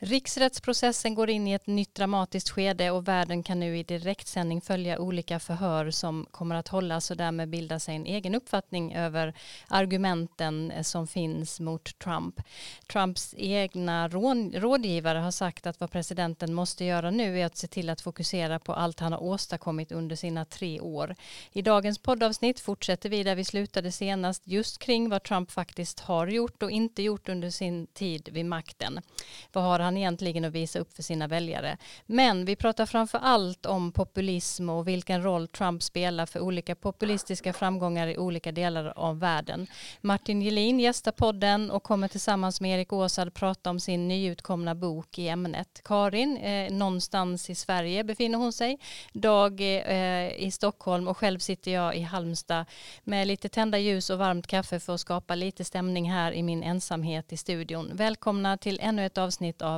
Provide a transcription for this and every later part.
Riksrättsprocessen går in i ett nytt dramatiskt skede och världen kan nu i direktsändning följa olika förhör som kommer att hållas och därmed bilda sig en egen uppfattning över argumenten eh, som finns mot Trump. Trumps egna rådgivare har sagt att vad presidenten måste göra nu är att se till att fokusera på allt han har åstadkommit under sina tre år. I dagens poddavsnitt fortsätter vi där vi slutade senast just kring vad Trump faktiskt har gjort och inte gjort under sin tid vid makten. Vad har han egentligen att visa upp för sina väljare? Men vi pratar framför allt om populism och vilken roll Trump spelar för olika populistiska framgångar i olika delar av världen. Martin Gelin gästar podden och kommer tillsammans med Erik Åsad prata om sin nyutkomna bok i ämnet. Karin, eh, någonstans i Sverige befinner hon sig. Dag eh, i Stockholm och själv sitter jag i Halmstad med lite tända ljus och varmt kaffe för att skapa lite stämning här i min ensamhet i studion. Välkomna till ännu ett avsnitt av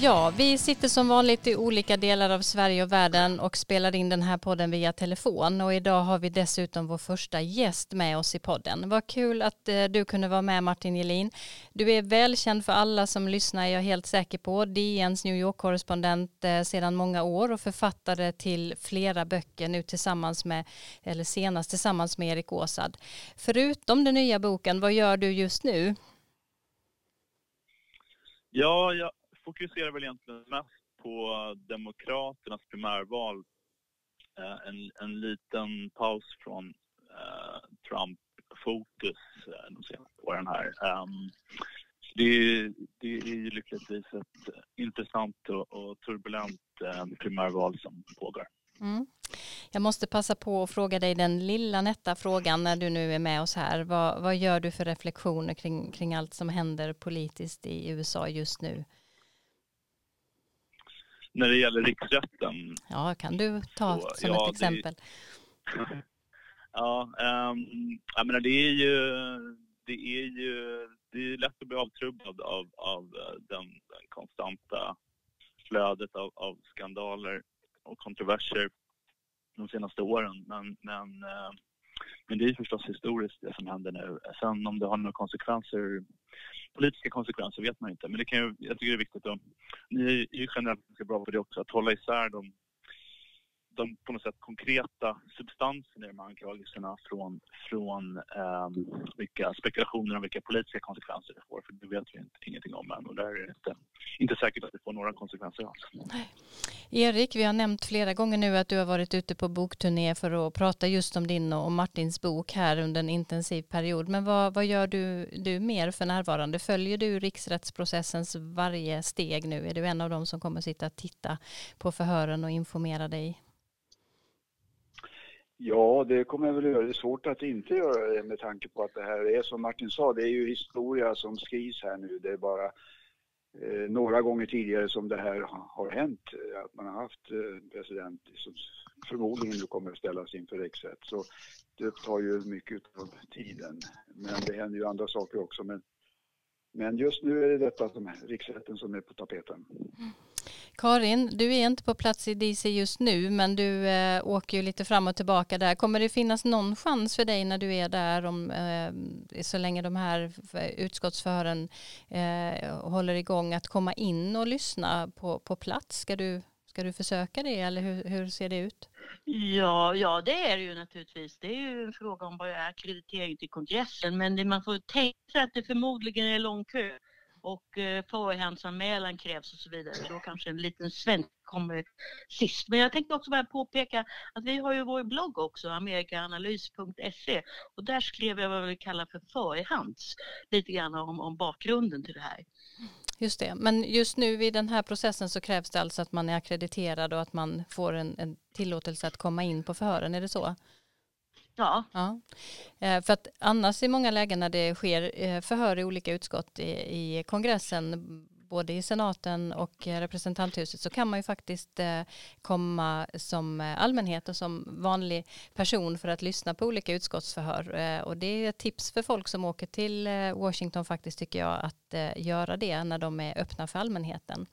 Ja, vi sitter som vanligt i olika delar av Sverige och världen och spelar in den här podden via telefon och idag har vi dessutom vår första gäst med oss i podden. Vad kul att eh, du kunde vara med Martin Gelin. Du är välkänd för alla som lyssnar, är jag helt säker på. DNs New York-korrespondent eh, sedan många år och författare till flera böcker nu tillsammans med, eller senast tillsammans med Erik Åsad. Förutom den nya boken, vad gör du just nu? Ja, jag fokuserar väl egentligen mest på Demokraternas primärval. Eh, en, en liten paus från eh, Trump-fokus eh, de senaste åren här. Um, det, det är ju lyckligtvis ett intressant och, och turbulent eh, primärval som pågår. Mm. Jag måste passa på att fråga dig den lilla nätta frågan när du nu är med oss här. Vad, vad gör du för reflektioner kring, kring allt som händer politiskt i USA just nu? När det gäller riksrätten. Ja, kan du ta så, som ja, ett exempel? Det, ja, um, jag menar det är ju, det är ju, det är lätt att bli avtrubbad av, av eh, den, den konstanta flödet av, av skandaler och kontroverser de senaste åren. Men, men, eh, men det är förstås historiskt det som händer nu. Sen om det har några konsekvenser politiska konsekvenser vet man inte. Men det kan ju, jag tycker det är viktigt att, ni är ju generellt ganska bra på det också, att hålla isär de de på något sätt konkreta substansen i de här anklagelserna från, från eh, vilka spekulationer om vilka politiska konsekvenser det får. För det vet vi inte, ingenting om än och där är det inte, inte säkert att det får några konsekvenser alls. Nej. Erik, vi har nämnt flera gånger nu att du har varit ute på bokturné för att prata just om din och Martins bok här under en intensiv period. Men vad, vad gör du, du mer för närvarande? Följer du riksrättsprocessens varje steg nu? Är du en av dem som kommer sitta och titta på förhören och informera dig? Ja, det kommer jag väl att göra. Det är svårt att inte göra det med tanke på att det här är som Martin sa, det är ju historia som skrivs här nu. Det är bara eh, några gånger tidigare som det här har hänt, eh, att man har haft eh, president som förmodligen nu kommer att ställas inför riksrätt. Så det upptar ju mycket av tiden. Men det händer ju andra saker också. Men, men just nu är det detta som riksrätten som är på tapeten. Mm. Karin, du är inte på plats i DC just nu, men du eh, åker ju lite fram och tillbaka där. Kommer det finnas någon chans för dig när du är där, om, eh, så länge de här utskottsförhören eh, håller igång, att komma in och lyssna på, på plats? Ska du, ska du försöka det, eller hur, hur ser det ut? Ja, ja, det är det ju naturligtvis. Det är ju en fråga om vad är akkreditering till kongressen, men det, man får tänka sig att det förmodligen är lång kö och eh, förhandsanmälan krävs och så vidare. Då kanske en liten svensk kommer sist. Men jag tänkte också bara påpeka att vi har ju vår blogg också, amerikaanalys.se och där skrev jag vad vi kallar för förhands, lite grann om, om bakgrunden till det här. Just det, men just nu i den här processen så krävs det alltså att man är akkrediterad och att man får en, en tillåtelse att komma in på förhören, är det så? Ja. ja. Eh, för att annars i många lägen när det sker eh, förhör i olika utskott i, i kongressen både i senaten och eh, representanthuset så kan man ju faktiskt komma som allmänhet och som vanlig person för att lyssna på olika utskottsförhör. Och det är ett tips för folk som åker till Washington faktiskt tycker jag att göra det när de är öppna för allmänheten.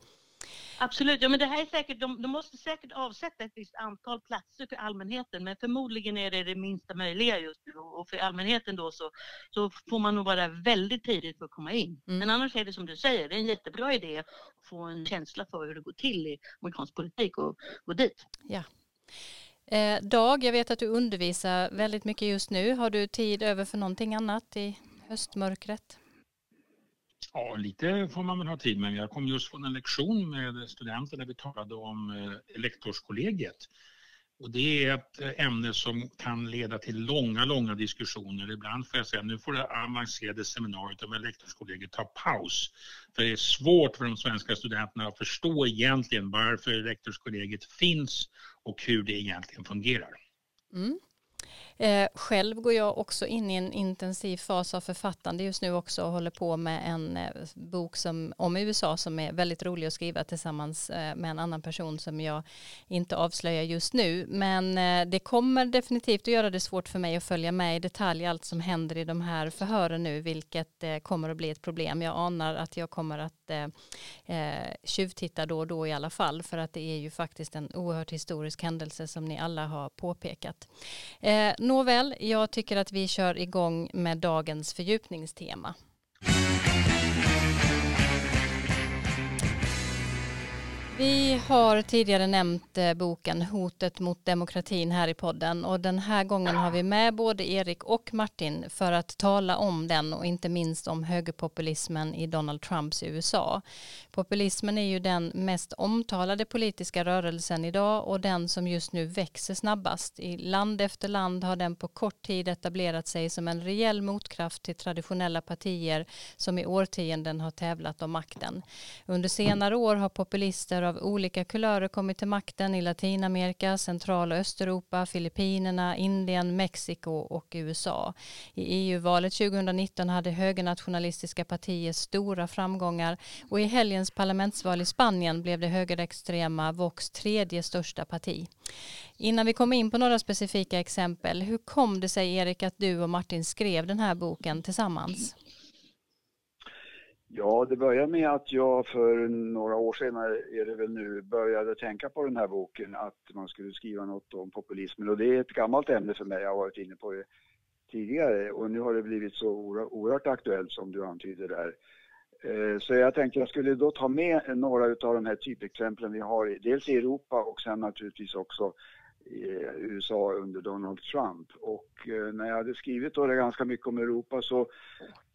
Absolut, ja, men det här är säkert, de, de, måste säkert avsätta ett visst antal platser för allmänheten men förmodligen är det det minsta möjliga just nu och för allmänheten då så, så får man nog vara väldigt tidigt för att komma in. Mm. Men annars är det som du säger, det är en jättebra idé att få en känsla för hur det går till i amerikansk politik och gå dit. Ja. Eh, Dag, jag vet att du undervisar väldigt mycket just nu. Har du tid över för någonting annat i höstmörkret? Ja, lite får man väl ha tid med. Jag kom just från en lektion med studenter där vi talade om eh, elektorskollegiet. Och det är ett eh, ämne som kan leda till långa, långa diskussioner. Ibland får jag säga nu får det avancerade seminariet om elektorskollegiet ta paus. För det är svårt för de svenska studenterna att förstå egentligen varför elektorskollegiet finns och hur det egentligen fungerar. Mm. Eh, själv går jag också in i en intensiv fas av författande just nu också och håller på med en eh, bok som, om USA som är väldigt rolig att skriva tillsammans eh, med en annan person som jag inte avslöjar just nu. Men eh, det kommer definitivt att göra det svårt för mig att följa med i detalj allt som händer i de här förhören nu, vilket eh, kommer att bli ett problem. Jag anar att jag kommer att eh, eh, tjuvtitta då och då i alla fall, för att det är ju faktiskt en oerhört historisk händelse som ni alla har påpekat. Nåväl, jag tycker att vi kör igång med dagens fördjupningstema. Vi har tidigare nämnt eh, boken Hotet mot demokratin här i podden och den här gången har vi med både Erik och Martin för att tala om den och inte minst om högerpopulismen i Donald Trumps USA. Populismen är ju den mest omtalade politiska rörelsen idag och den som just nu växer snabbast. I land efter land har den på kort tid etablerat sig som en rejäl motkraft till traditionella partier som i årtionden har tävlat om makten. Under senare år har populister av olika kulörer kommit till makten i Latinamerika, Central och Östeuropa, Filippinerna, Indien, Mexiko och USA. I EU-valet 2019 hade högernationalistiska partier stora framgångar och i helgens parlamentsval i Spanien blev det högerextrema Vox tredje största parti. Innan vi kommer in på några specifika exempel, hur kom det sig Erik att du och Martin skrev den här boken tillsammans? Ja, det började med att jag för några år sedan är det väl nu började tänka på den här boken att man skulle skriva något om populismen och det är ett gammalt ämne för mig. Jag har varit inne på det tidigare och nu har det blivit så oerhört aktuellt som du antyder där. Eh, så jag tänkte jag skulle då ta med några av de här typexemplen vi har, dels i Europa och sen naturligtvis också i eh, USA under Donald Trump. Och eh, när jag hade skrivit då det ganska mycket om Europa så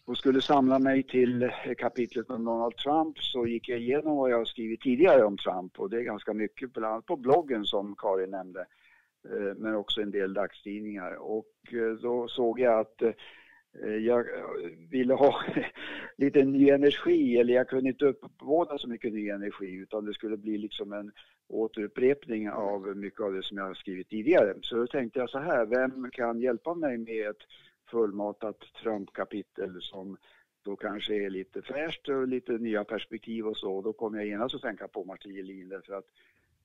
och skulle samla mig till kapitlet om Donald Trump så gick jag igenom vad jag har skrivit tidigare om Trump och det är ganska mycket, bland annat på bloggen som Karin nämnde, eh, men också en del dagstidningar. Och eh, då såg jag att eh, jag ville ha lite ny energi, eller jag kunde inte uppbåda så mycket ny energi utan det skulle bli liksom en återupprepning av mycket av det som jag har skrivit tidigare. Så då tänkte jag så här, vem kan hjälpa mig med ett fullmatat Trump-kapitel som då kanske är lite fräscht och lite nya perspektiv och så. Då kommer jag genast att tänka på Martin Gelin därför att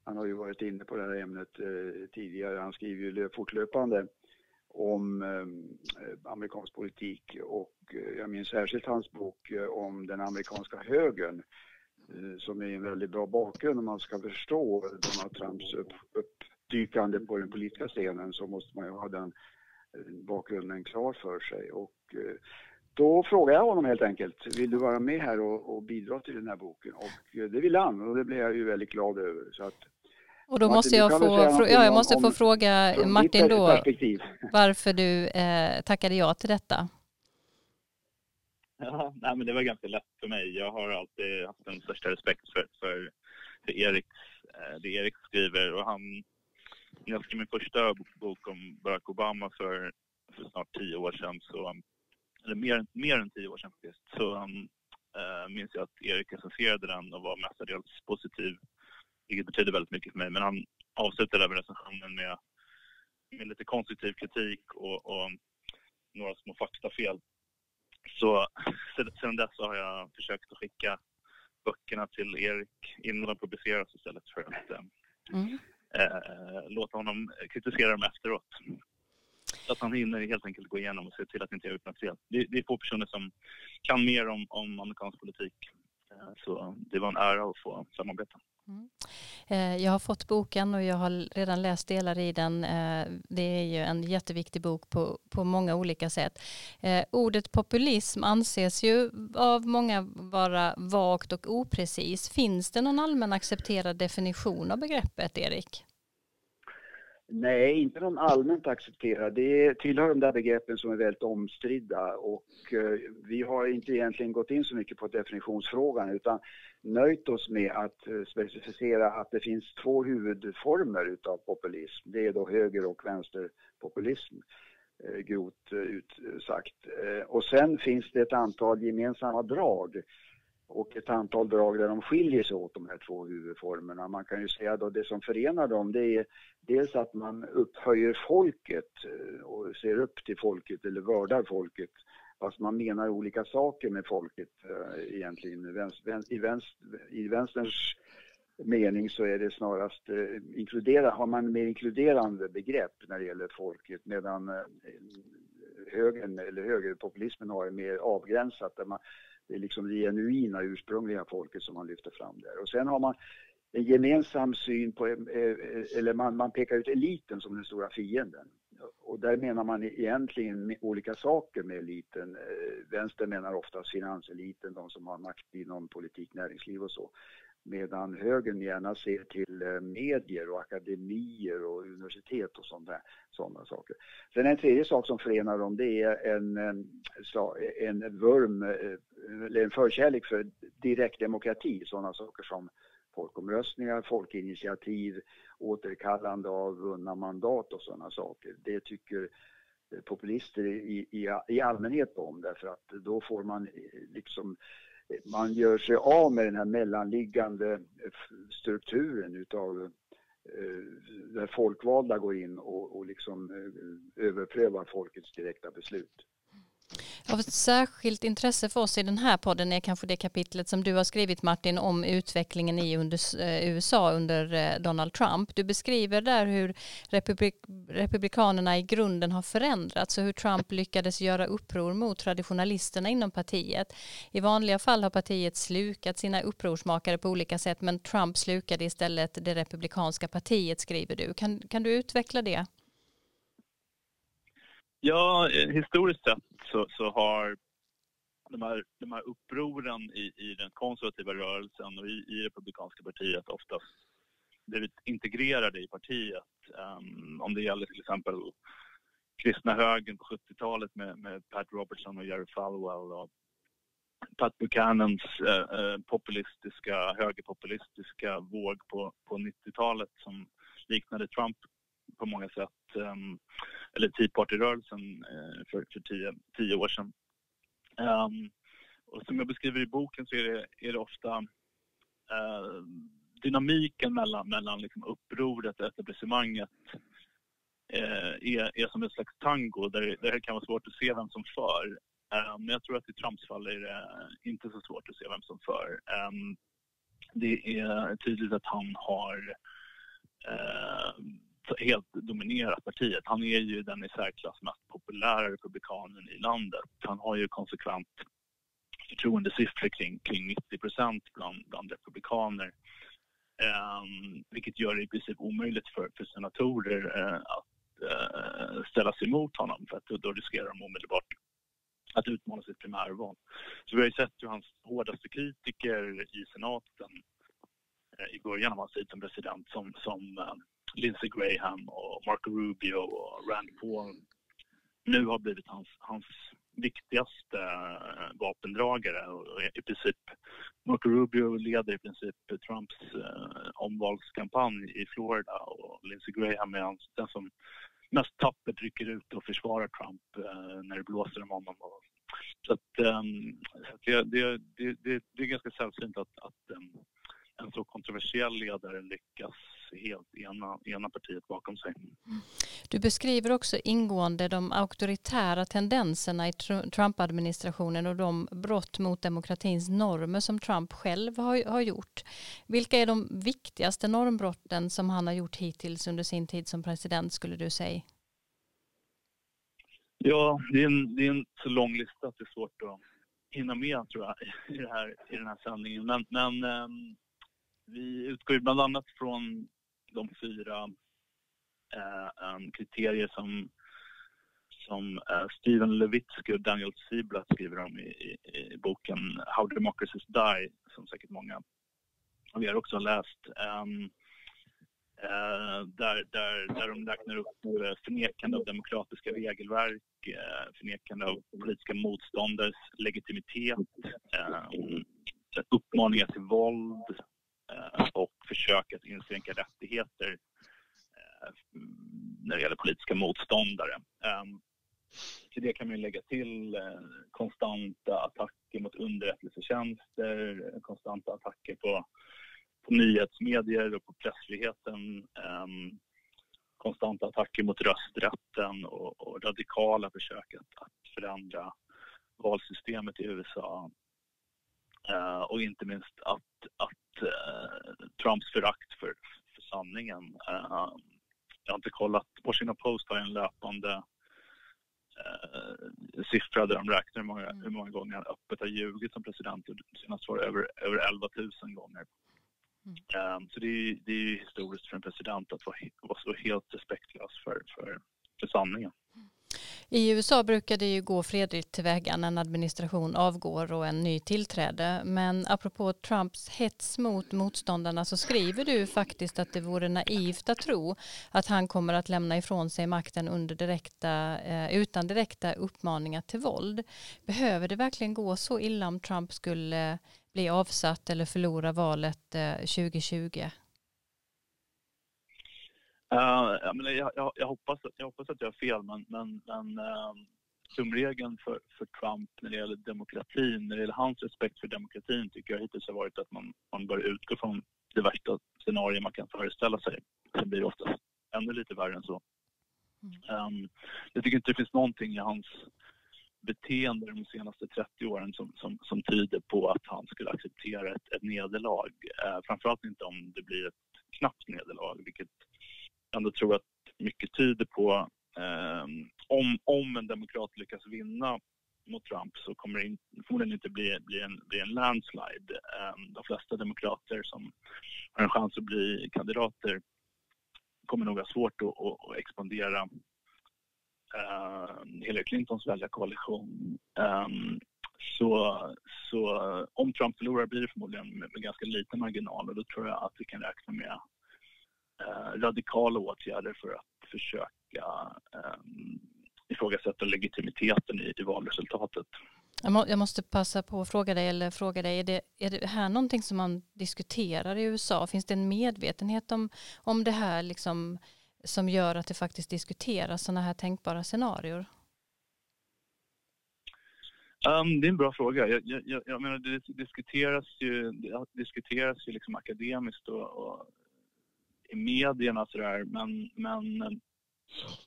han har ju varit inne på det här ämnet eh, tidigare. Han skriver ju fortlöpande om eh, amerikansk politik och eh, jag minns särskilt hans bok eh, om den amerikanska högern eh, som är en väldigt bra bakgrund om man ska förstå Donald Trumps upp, uppdykande på den politiska scenen så måste man ju ha den bakgrunden klar för sig. Och eh, då frågade jag honom helt enkelt, vill du vara med här och, och bidra till den här boken? Och eh, det ville han och det blev jag ju väldigt glad över. Så att, och då Martin, måste jag få, ja, jag måste om, få fråga Martin då varför du eh, tackade ja till detta. Ja, nej, men det var ganska lätt för mig. Jag har alltid haft den största respekt för, för, för Eriks, eh, det Erik skriver och han jag skrev min första bok om Barack Obama för, för snart tio år sedan, så, eller mer, mer än tio år sedan faktiskt, så äh, minns jag att Erik recenserade den och var mestadels positiv, vilket betyder väldigt mycket för mig. Men han avslutade även recensionen med med lite konstruktiv kritik och, och några små faktafel. Så sedan dess har jag försökt att skicka böckerna till Erik innan de publiceras istället för att eh, mm eh, låta honom kritisera dem efteråt. Så att han hinner helt enkelt gå igenom och se till att inte göra ut något fel. Det, det är få personer som kan mer om, om amerikansk politik. Så det var en ära att få samarbeta. Mm. Eh, jag har fått boken och jag har redan läst delar i den. Eh, det är ju en jätteviktig bok på, på många olika sätt. Eh, ordet populism anses ju av många vara vagt och oprecis. Finns det någon allmän accepterad definition av begreppet, Erik? Nej, inte någon allmänt accepterad. Det tillhör de där begreppen som är väldigt omstridda och eh, vi har inte egentligen gått in så mycket på definitionsfrågan utan nöjt oss med att eh, specificera att det finns två huvudformer utav populism. Det är då höger och vänsterpopulism, eh, grovt utsagt. Och sen finns det ett antal gemensamma drag och ett antal drag där de skiljer sig åt de här två huvudformerna. Man kan ju säga då det som förenar dem det är dels att man upphöjer folket eh, och ser upp till folket eller vördar folket fast man menar olika saker med folket eh, egentligen. I, vänster, I vänsterns mening så är det snarast eh, inkludera, har man mer inkluderande begrepp när det gäller folket medan eh, högern eller högerpopulismen har det mer avgränsat där man det är liksom det genuina ursprungliga folket som man lyfter fram där. Och sen har man en gemensam syn på, eh, eh, eller man, man pekar ut eliten som den stora fienden. Och där menar man egentligen olika saker med eliten. Eh, vänster menar oftast finanseliten, de som har makt inom politik, näringsliv och så medan högern gärna ser till eh, medier och akademier och universitet och sådana, sådana saker. Sen en tredje sak som förenar dem det är en, eh, en vurm, eh, eller en förkärlek för direktdemokrati, sådana saker som folkomröstningar, folkinitiativ, återkallande av vunna mandat och sådana saker. Det tycker populister i, i, i allmänhet om därför att då får man liksom man gör sig av med den här mellanliggande eh, strukturen utav eh, där folkvalda går in och, och liksom eh, överprövar folkets direkta beslut. Av ett särskilt intresse för oss i den här podden är kanske det kapitlet som du har skrivit Martin om utvecklingen i eh, USA under eh, Donald Trump. Du beskriver där hur republik, republikanerna i grunden har förändrats och hur Trump lyckades göra uppror mot traditionalisterna inom partiet. I vanliga fall har partiet slukat sina upprorsmakare på olika sätt men Trump slukade istället det republikanska partiet skriver du. Kan, kan du utveckla det? Ja, eh, historiskt sett så, så har de här, de här upproren i, i den konservativa rörelsen och i, i Republikanska partiet oftast blivit integrerade i partiet. Um, om det gäller till exempel kristna högern på 70-talet med, med, Pat Robertson och Jerry Falwell och Pat Buchanans uh, populistiska, högerpopulistiska våg på, på 90-talet som liknade Trump på många sätt, um, eller Tea Party-rörelsen eh, för, för tio, tio år sedan. Um, och som jag beskriver i boken så är det, är det ofta uh, dynamiken mellan, mellan liksom upproret och etablissemanget uh, är, är som en slags tango där, där det kan vara svårt att se vem som för. Um, men jag tror att i Trumps fall är det inte så svårt att se vem som för. Um, det är tydligt att han har uh, helt dominerat partiet. Han är ju den i särklass mest populära republikanen i landet. Han har ju konsekvent förtroendesiffror kring, kring 90 procent bland, bland republikaner. Um, vilket gör det i princip omöjligt för, för senatorer uh, att eh, uh, ställa sig emot honom för att då riskerar de omedelbart att utmana sitt primärval. Så vi har ju sett hur hans hårdaste kritiker i senaten uh, i början av hans tid som president som, som Lindsey Graham och Marco Rubio och Rand Paul nu har blivit hans, hans viktigaste eh, vapendragare. Och I princip, Marco Rubio leder i princip Trumps eh, omvalskampanj i Florida och Lindsey Graham är hans, den som mest tappert rycker ut och försvarar Trump eh, när det blåser om honom. Och, så att, um, det, det, det, det, är ganska sällsynt att, att um, en så kontroversiell ledare lyckas helt ena, ena partiet bakom sig. Du beskriver också ingående de auktoritära tendenserna i Trump-administrationen och de brott mot demokratins normer som Trump själv har, har gjort. Vilka är de viktigaste normbrotten som han har gjort hittills under sin tid som president skulle du säga? Ja, det är en, det är en så lång lista att det är svårt att hinna med tror jag i, här, i den här sändningen. Men, men um, vi utgår bland annat från de fyra eh, kriterier som, som eh, Steven Levitsky och Daniel Ziblatt skriver om i, i, i, boken How Democracies Die, som säkert många av er också har läst. Um, Uh, där, där, där de räknar upp förnekande av demokratiska regelverk, uh, förnekande av politiska motståndares legitimitet, eh, uppmaningar till våld Eh, och försök att inskränka rättigheter eh, när det gäller politiska motståndare. Ehm, till det kan man lägga till eh, konstanta attacker mot underrättelsetjänster, konstanta attacker på på nyhetsmedier och på pressfriheten. Ehm, konstanta attacker mot rösträtten och, och radikala försök att, att, förändra valsystemet i USA. Och inte minst att, att Trumps förakt för, för sanningen. Uh, jag har inte kollat. Washington Post har en löpande siffra där de räknar hur många, mm. hur många gånger han öppet har ljugit som president. Senast var det över, över 11 000 gånger. Mm. Så det är, det är historiskt för en president att vara, vara så helt respektlös för, för, för sanningen. I USA brukar det ju gå fredligt tillväga när en administration avgår och en ny tillträder. Men apropå Trumps hets mot motståndarna så skriver du faktiskt att det vore naivt att tro att han kommer att lämna ifrån sig makten under direkta, eh, utan direkta uppmaningar till våld. Behöver det verkligen gå så illa om Trump skulle bli avsatt eller förlora valet eh, 2020? Uh, jag, menar, jag, jag, jag, hoppas, jag hoppas att jag har fel, men, men, men uh, tumregeln för, för Trump när det gäller demokratin, när det gäller hans respekt för demokratin tycker jag hittills har varit att man, man bör utgå från det värsta scenario man kan föreställa sig. Sen blir det oftast ännu lite värre än så. Mm. Um, jag tycker inte det finns någonting i hans beteende de senaste 30 åren som, som, som tyder på att han skulle acceptera ett, ett nederlag. Eh, framförallt inte om det blir ett knappt nederlag, vilket ändå tror att mycket tyder på. Eh, om, om en demokrat lyckas vinna mot Trump så kommer det in, förmodligen inte bli, bli, en, bli en landslide. Eh, de flesta demokrater som har en chans att bli kandidater kommer nog ha svårt att, att, att expandera eh, Hillary Clintons väljarkoalition. Eh, så, så om Trump förlorar blir det förmodligen med, med, ganska liten marginal och då tror jag att vi kan räkna med radikala åtgärder för att försöka um, ifrågasätta legitimiteten i, i valresultatet. Jag, må, jag, måste passa på att fråga dig, eller fråga dig, är det, är det här någonting som man diskuterar i USA? Finns det en medvetenhet om, om det här liksom som gör att det faktiskt diskuteras sådana här tänkbara scenarier? Um, det är en bra fråga. Jag, jag, jag menar, det diskuteras ju, det diskuteras ju liksom akademiskt och, och i medierna sådär, men, men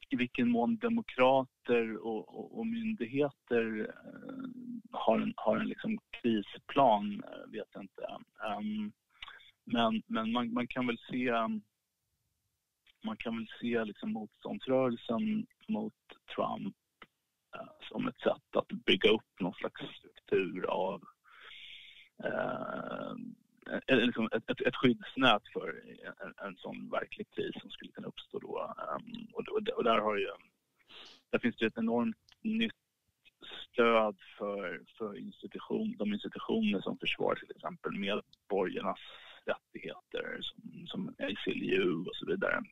i vilken mån demokrater och, och, och myndigheter eh, har en, har en liksom krisplan eh, vet jag inte. Um, men men man, man kan väl se man kan väl se liksom motståndsrörelsen mot Trump eh, som ett sätt att bygga upp någon slags struktur av eh, Eh, liksom ett, ett, ett, skyddsnät för en, en sån verklig kris som skulle kunna uppstå då. Um, och, och, och, där har ju, där finns det ett enormt nytt stöd för, för institution, de institutioner som försvarar till exempel medborgarnas rättigheter som, som ACLU och så vidare.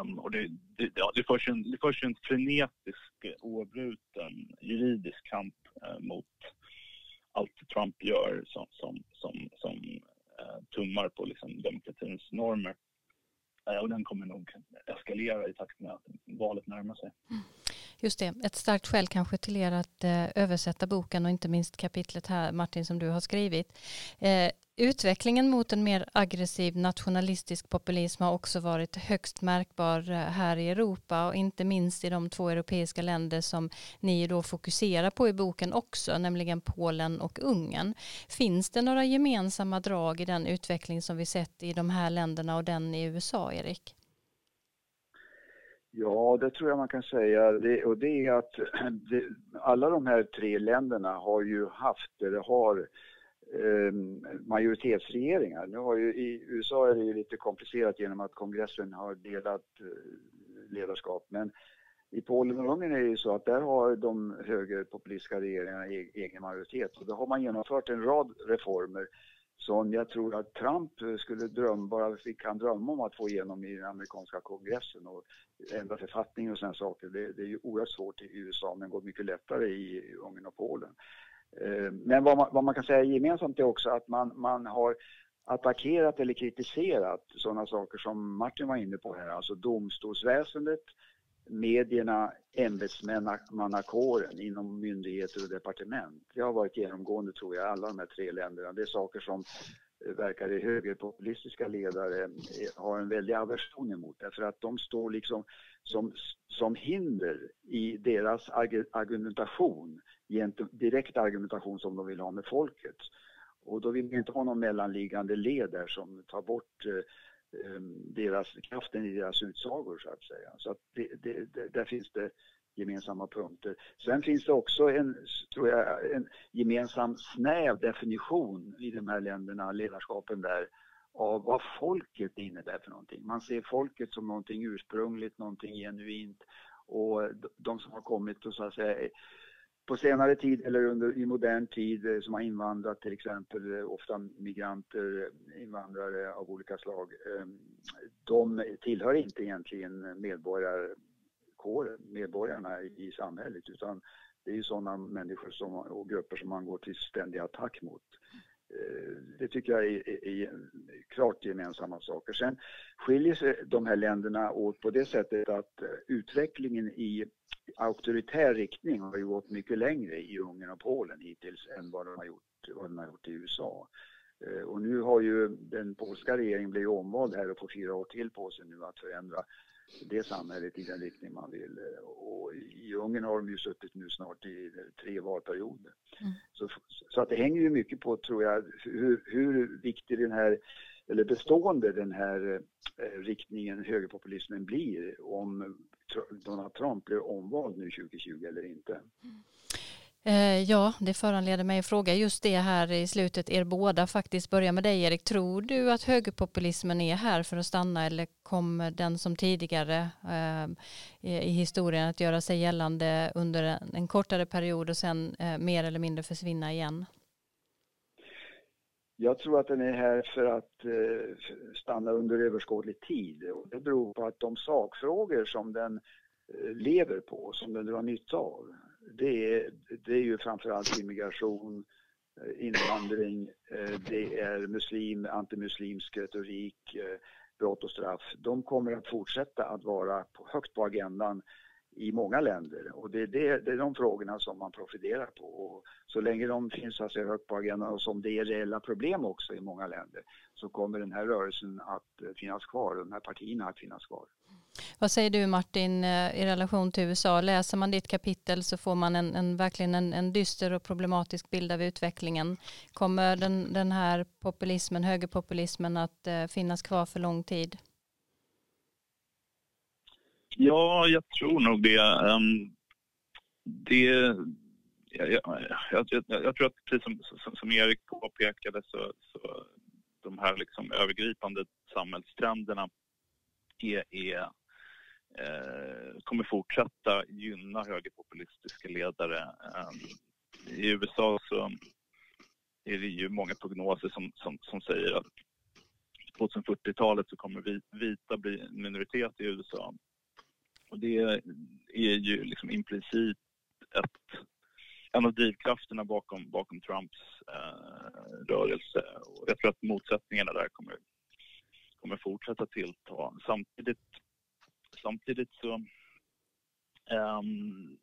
Um, och det, det, ja, det, förs en, det förs en frenetisk, eh, oavbruten juridisk kamp eh, mot allt Trump gör som, som, som, som uh, tummar på liksom, demokratins normer. Uh, och den kommer nog eskalera i takt med att valet närmar sig. Mm. Just det, ett starkt skäl kanske till er att eh, översätta boken och inte minst kapitlet här Martin som du har skrivit. Eh, utvecklingen mot en mer aggressiv nationalistisk populism har också varit högst märkbar eh, här i Europa och inte minst i de två europeiska länder som ni då fokuserar på i boken också, nämligen Polen och Ungern. Finns det några gemensamma drag i den utveckling som vi sett i de här länderna och den i USA, Erik? Ja, det tror jag man kan säga. Det, och det är att det, alla de här tre länderna har ju haft, eller har, eh, majoritetsregeringar. Nu har ju, I USA är det ju lite komplicerat genom att kongressen har delat eh, ledarskap. Men i Polen och Ungern är det ju så att där har de högerpopulistiska regeringarna e-, egen majoritet. Och då har man genomfört en rad reformer som jag tror att Trump skulle drömma, bara fick han drömma om att få igenom i den amerikanska kongressen och ändra författningen och sådana saker. Det, det är ju oerhört svårt i USA men går mycket lättare i Ungern och Polen. Eh, men vad man, vad man, kan säga gemensamt är också att man, man har attackerat eller kritiserat sådana saker som Martin var inne på här, alltså domstolsväsendet, medierna, ämbetsmannakåren inom myndigheter och departement. Det har varit genomgående tror jag i alla de här tre länderna. Det är saker som eh, verkar i högerpopulistiska ledare eh, har en väldig aversion emot därför att de står liksom som, som hinder i deras argumentation, direkt argumentation som de vill ha med folket. Och då vill vi inte ha någon mellanliggande led där som tar bort eh, Ehm, deras, kraften i deras utsagor så att säga. Så att det, det, det, där finns det gemensamma punkter. Sen finns det också en, tror jag, en gemensam snäv definition i de här länderna, ledarskapen där, av vad folket innebär för någonting. Man ser folket som någonting ursprungligt, någonting genuint och de som har kommit och så att säga på senare tid eller under, i modern tid eh, som har invandrat till exempel, eh, ofta migranter, eh, invandrare av olika slag, ehm, de tillhör inte egentligen medborgarkåren, medborgarna i samhället utan det är ju sådana människor som, och grupper som man går till ständig attack mot. Eh, det tycker jag är, är, är, klart gemensamma saker. Sen skiljer sig de här länderna åt på det sättet att eh, utvecklingen i auktoritär riktning har ju gått mycket längre i Ungern och Polen hittills än vad de har gjort, vad de har gjort i USA. Eh, och nu har ju den polska regeringen blivit omvald här och får fyra år till på sig nu att förändra det samhället i den riktning man vill. Och i Ungern har de ju suttit nu snart i tre valperioder. Mm. Så, så att det hänger ju mycket på, tror jag, hur, hur viktig den här eller bestående den här eh, riktningen, högerpopulismen, blir om Donald Trump blir omvald nu 2020 eller inte. Eh, Eh, ja, det föranleder mig att fråga just det här i slutet, er båda faktiskt. Börja med dig Erik. Tror du att högerpopulismen är här för att stanna eller kommer den som tidigare eh, i historien att göra sig gällande under en, en kortare period och sen eh, mer eller mindre försvinna igen? Jag tror att den är här för att eh, stanna under överskådlig tid. Och det beror på att de sakfrågor som den eh, lever på, som den drar nytta av, det är, det är ju framförallt immigration, eh, invandring, eh, det är muslim, antimuslimsk retorik, eh, brott och straff. De kommer att fortsätta att vara på, högt på agendan i många länder och det är, det, det är de frågorna som man profilerar på. Och så länge de finns alltså högt på agendan och som det är reella problem också i många länder så kommer den här rörelsen att finnas kvar och de här partierna att finnas kvar. Vad säger du Martin eh, i relation till USA? Läser man ditt kapitel så får man en, en verkligen en, en, dyster och problematisk bild av utvecklingen. Kommer den, den här populismen, högerpopulismen att eh, finnas kvar för lång tid? Ja, jag tror nog det. Um, det jag, jag, jag, jag, tror att precis som, som, som Erik påpekade så, så de här liksom övergripande samhällstrenderna är, är Eh, kommer fortsätta gynna högerpopulistiska ledare. Eh, I USA så är det ju många prognoser som, som, som säger att 2040-talet så kommer vita bli minoritet i USA. Och det är ju liksom implicit ett, en av drivkrafterna bakom, bakom Trumps eh, rörelse. Och jag tror att motsättningarna där kommer, kommer fortsätta tillta. Samtidigt, samtidigt så um,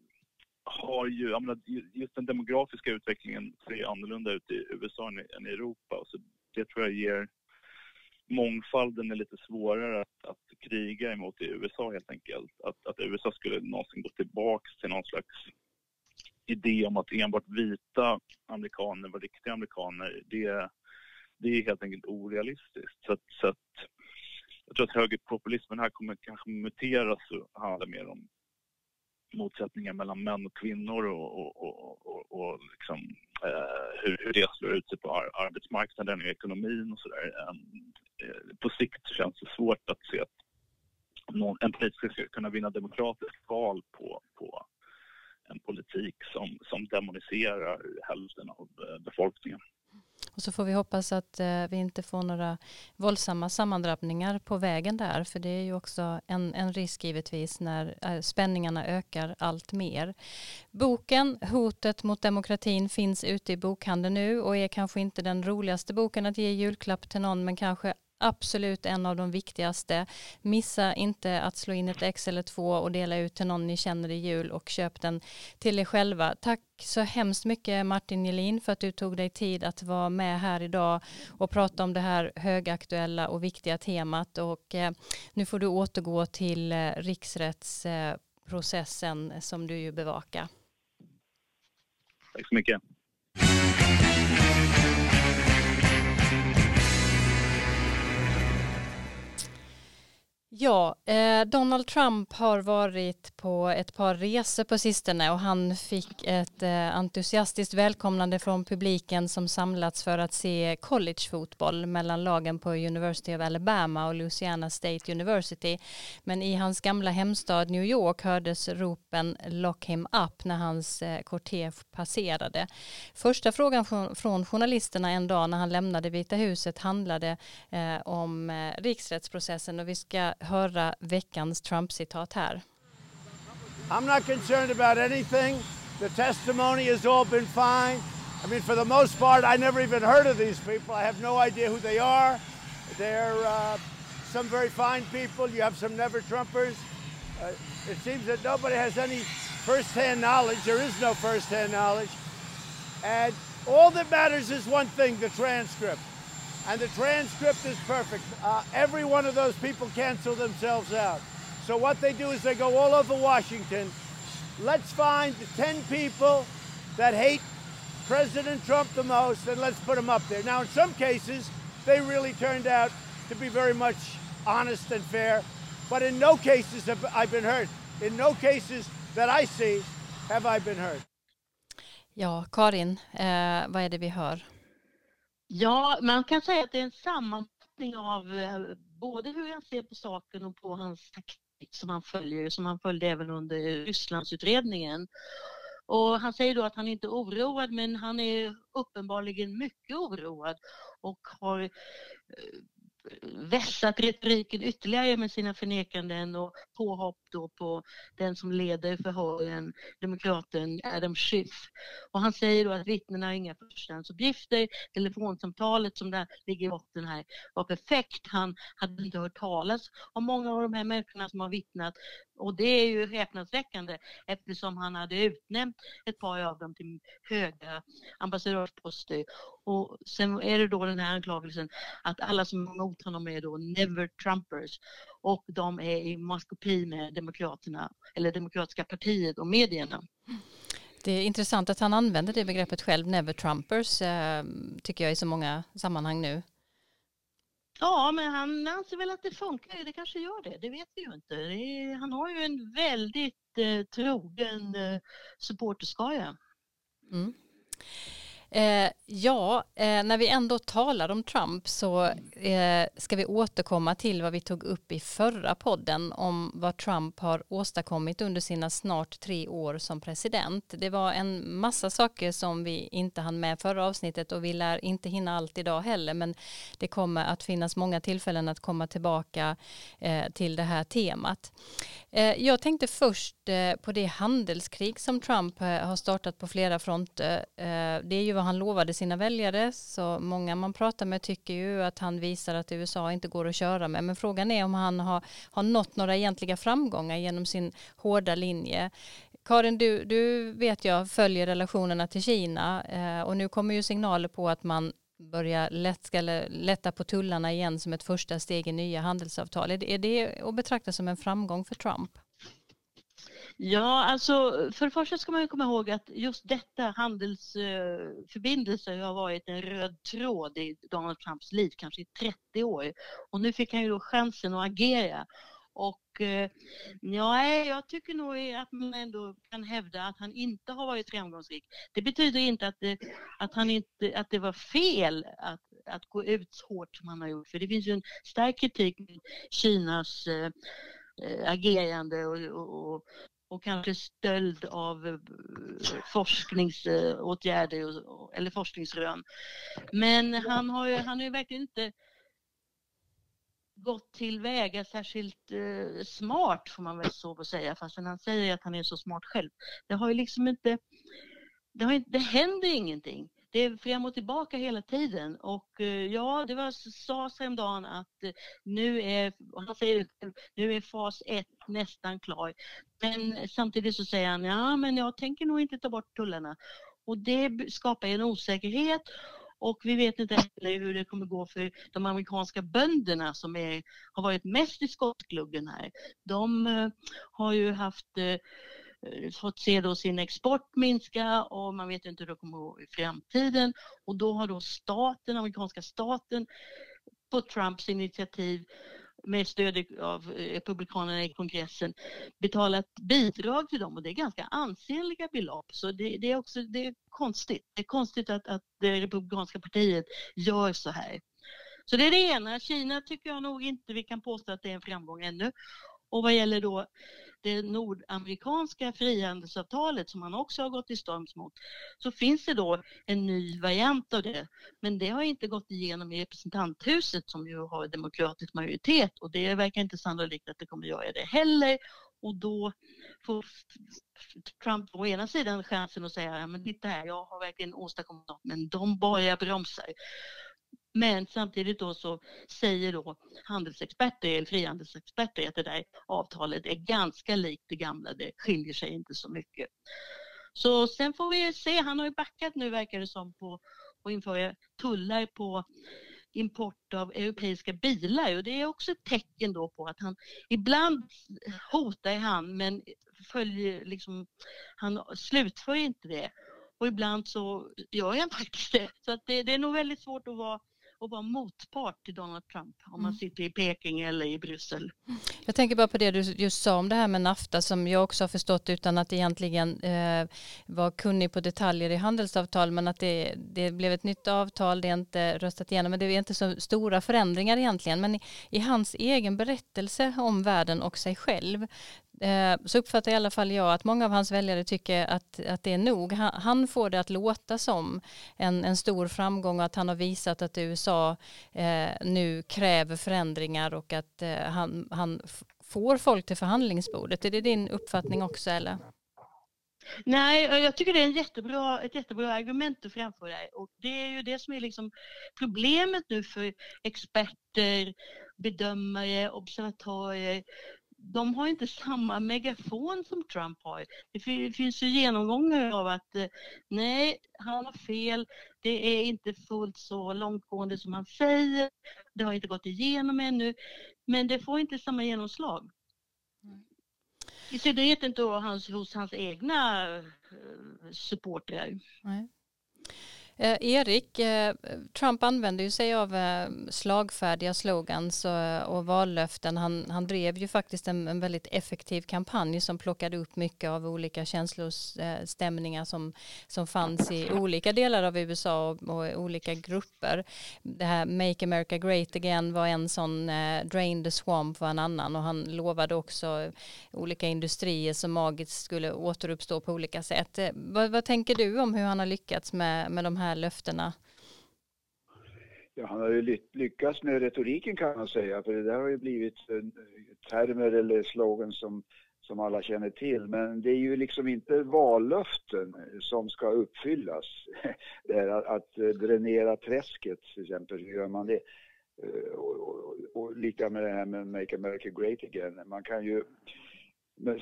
har ju, jag menar, just den demografiska utvecklingen ser annorlunda ut i USA än i Europa. Så det tror jag ger mångfalden är lite svårare att, att kriga emot i USA helt enkelt. Att, att USA skulle någonsin gå tillbaka till någon slags idé om att enbart vita amerikaner var riktiga amerikaner, det, det är helt enkelt orealistiskt. Så så att jag tror att högerpopulismen här kommer kanske muteras och handla mer om motsättningar mellan män och kvinnor och, och, och, och, och liksom, eh, hur, hur det slår ut sig på ar arbetsmarknaden och ekonomin och sådär. Eh, på sikt känns det svårt att se att någon, en politiker ska kunna vinna demokratiskt val på, på en politik som, som demoniserar hälften av eh, befolkningen. Och så får vi hoppas att eh, vi inte får några våldsamma sammandrabbningar på vägen där. För det är ju också en, en risk givetvis när eh, spänningarna ökar allt mer. Boken Hotet mot demokratin finns ute i bokhandeln nu och är kanske inte den roligaste boken att ge julklapp till någon men kanske absolut en av de viktigaste. Missa inte att slå in ett ex eller två och dela ut till någon ni känner i jul och köp den till er själva. Tack så hemskt mycket Martin Jelin för att du tog dig tid att vara med här idag och prata om det här högaktuella och viktiga temat och eh, nu får du återgå till eh, riksrättsprocessen eh, som du ju bevakar. Tack så mycket. Ja, eh, Donald Trump har varit på ett par resor på sistone och han fick ett eh, entusiastiskt välkomnande från publiken som samlats för att se collegefotboll mellan lagen på University of Alabama och Louisiana State University. Men i hans gamla hemstad New York hördes ropen Lock him up när hans eh, kortege passerade. Första frågan från, från journalisterna en dag när han lämnade Vita huset handlade eh, om eh, riksrättsprocessen och vi ska höra veckans Trump-citat här. I'm not concerned about anything. The testimony has all been fine. I mean, for the most part, I never even heard of these people. I have no idea who they are. They're uh, some very fine people. You have some never Trumpers. Uh, it seems that nobody has any first-hand knowledge. There is no first-hand knowledge. And all that matters is one thing, the transcript and the transcript is perfect. Uh, every one of those people cancel themselves out. So what they do is they go all over Washington. Let's find the 10 people that hate President Trump the most and let's put them up there. Now, in some cases, they really turned out to be very much honest and fair, but in no cases have I been hurt. In no cases that I see have I been hurt. Ja, Karin, eh, vad är det vi hör? Ja, man kan säga att det är en sammanfattning av eh, både hur han ser på saken och på hans taktik som han följer, som han följde även under Rysslandsutredningen. Och han säger då att han inte är oroad men han är uppenbarligen mycket oroad och har eh, vässat retoriken ytterligare med sina förnekanden och påhopp då på den som leder förhören, demokraten Adam Schiff. Och han säger då att vittnena har inga förstahandsuppgifter. Telefonsamtalet som där ligger i botten här var perfekt. Han hade inte hört talas om många av de här människorna som har vittnat och det är ju häpnadsväckande eftersom han hade utnämnt ett par av dem till höga ambassadörsposter. Och sen är det då den här anklagelsen att alla som är emot honom är då never Trumpers och de är i maskopi med Demokraterna eller Demokratiska partiet och medierna. Det är intressant att han använder det begreppet själv, never Trumpers, eh, tycker jag i så många sammanhang nu. Ja, men han anser väl att det funkar. Det kanske gör det. Det vet vi ju inte. Är, han har ju en väldigt eh, trogen eh, supporterskara. Mm. Eh, ja, eh, när vi ändå talar om Trump så eh, ska vi återkomma till vad vi tog upp i förra podden om vad Trump har åstadkommit under sina snart tre år som president. Det var en massa saker som vi inte hann med förra avsnittet och vi lär inte hinna allt idag heller men det kommer att finnas många tillfällen att komma tillbaka eh, till det här temat. Eh, jag tänkte först eh, på det handelskrig som Trump eh, har startat på flera fronter. Eh, det är ju vad han lovade sina väljare. Så många man pratar med tycker ju att han visar att USA inte går att köra med. Men frågan är om han har, har nått några egentliga framgångar genom sin hårda linje. Karin, du, du vet jag följer relationerna till Kina eh, och nu kommer ju signaler på att man börjar lätt, ska lätta på tullarna igen som ett första steg i nya handelsavtal. Är det, är det att betrakta som en framgång för Trump? Ja, alltså för det första ska man ju komma ihåg att just detta handelsförbindelser eh, har varit en röd tråd i Donald Trumps liv, kanske i 30 år. Och nu fick han ju då chansen att agera. Och eh, ja, jag tycker nog att man ändå kan hävda att han inte har varit framgångsrik. Det betyder inte att det, att han inte, att det var fel att, att gå ut så hårt som han har gjort. För det finns ju en stark kritik mot Kinas agerande och, och, och och kanske stöld av eh, forskningsåtgärder eh, eller forskningsrön. Men han har ju, han har ju verkligen inte gått tillväga särskilt eh, smart får man väl så att säga fastän han säger att han är så smart själv. Det har ju liksom inte, det, har inte, det händer ingenting. Det är fram och tillbaka hela tiden och eh, ja, det var, sades häromdagen att eh, nu är, han säger nu är fas 1 nästan klar. Men samtidigt så säger han, ja men jag tänker nog inte ta bort tullarna. Och det skapar en osäkerhet och vi vet inte heller hur det kommer gå för de amerikanska bönderna som är, har varit mest i skottgluggen här. De eh, har ju haft Eh, fått se då sin export minska och man vet inte hur det kommer att gå i framtiden. Och då har då staten, amerikanska staten på Trumps initiativ med stöd av eh, republikanerna i kongressen betalat bidrag till dem och det är ganska ansenliga belopp. Så det, det är också det är konstigt. Det är konstigt att, att det republikanska partiet gör så här. Så det är det ena. Kina tycker jag nog inte vi kan påstå att det är en framgång ännu. Och vad gäller då det nordamerikanska frihandelsavtalet som man också har gått i storms mot så finns det då en ny variant av det. Men det har inte gått igenom i representanthuset som ju har demokratisk majoritet och det verkar inte sannolikt att det kommer göra det heller. Och då får Trump å ena sidan chansen att säga, men titta här, jag har verkligen åstadkommit något, men de bara bromsar. Men samtidigt då så säger då handelsexperter, eller frihandelsexperter, att det där avtalet är ganska likt det gamla, det skiljer sig inte så mycket. Så sen får vi se, han har ju backat nu verkar det som på att införa tullar på import av europeiska bilar och det är också ett tecken då på att han ibland hotar han men följer liksom, han slutför inte det och ibland så gör han faktiskt det. Så att det, det är nog väldigt svårt att vara och vara motpart till Donald Trump om man mm. sitter i Peking eller i Bryssel. Jag tänker bara på det du just sa om det här med NAFTA som jag också har förstått utan att egentligen eh, vara kunnig på detaljer i handelsavtal men att det, det blev ett nytt avtal, det är inte röstat igenom men det är inte så stora förändringar egentligen men i, i hans egen berättelse om världen och sig själv Eh, så uppfattar i alla fall jag att många av hans väljare tycker att, att det är nog. Han, han får det att låta som en, en stor framgång och att han har visat att USA eh, nu kräver förändringar och att eh, han, han får folk till förhandlingsbordet. Är det din uppfattning också eller? Nej, jag tycker det är en jättebra, ett jättebra argument du framför dig. och det är ju det som är liksom problemet nu för experter, bedömare, observatörer de har inte samma megafon som Trump har. Det finns ju genomgångar av att eh, nej, han har fel, det är inte fullt så långtgående som han säger, det har inte gått igenom ännu, men det får inte samma genomslag. I synnerhet inte hos, hos hans egna eh, supportrar. Nej. Eh, Erik, eh, Trump använde ju sig av eh, slagfärdiga slogans och, eh, och vallöften. Han, han drev ju faktiskt en, en, väldigt effektiv kampanj som plockade upp mycket av olika känslostämningar som, som fanns i olika delar av USA och, och olika grupper. Det här Make America Great Again var en sån, eh, Drain the Swamp var en annan och han lovade också olika industrier som magiskt skulle återuppstå på olika sätt. Eh, vad, vad tänker du om hur han har lyckats med, med de här här löftena? Ja, han har ju lyckats med retoriken kan man säga, för det där har ju blivit eh, termer eller slogan som, som alla känner till. Men det är ju liksom inte vallöften som ska uppfyllas. Det är att eh, dränera träsket till exempel, hur gör man det? Eh, och, och, och lika med det här med Make America Great Again. Man kan ju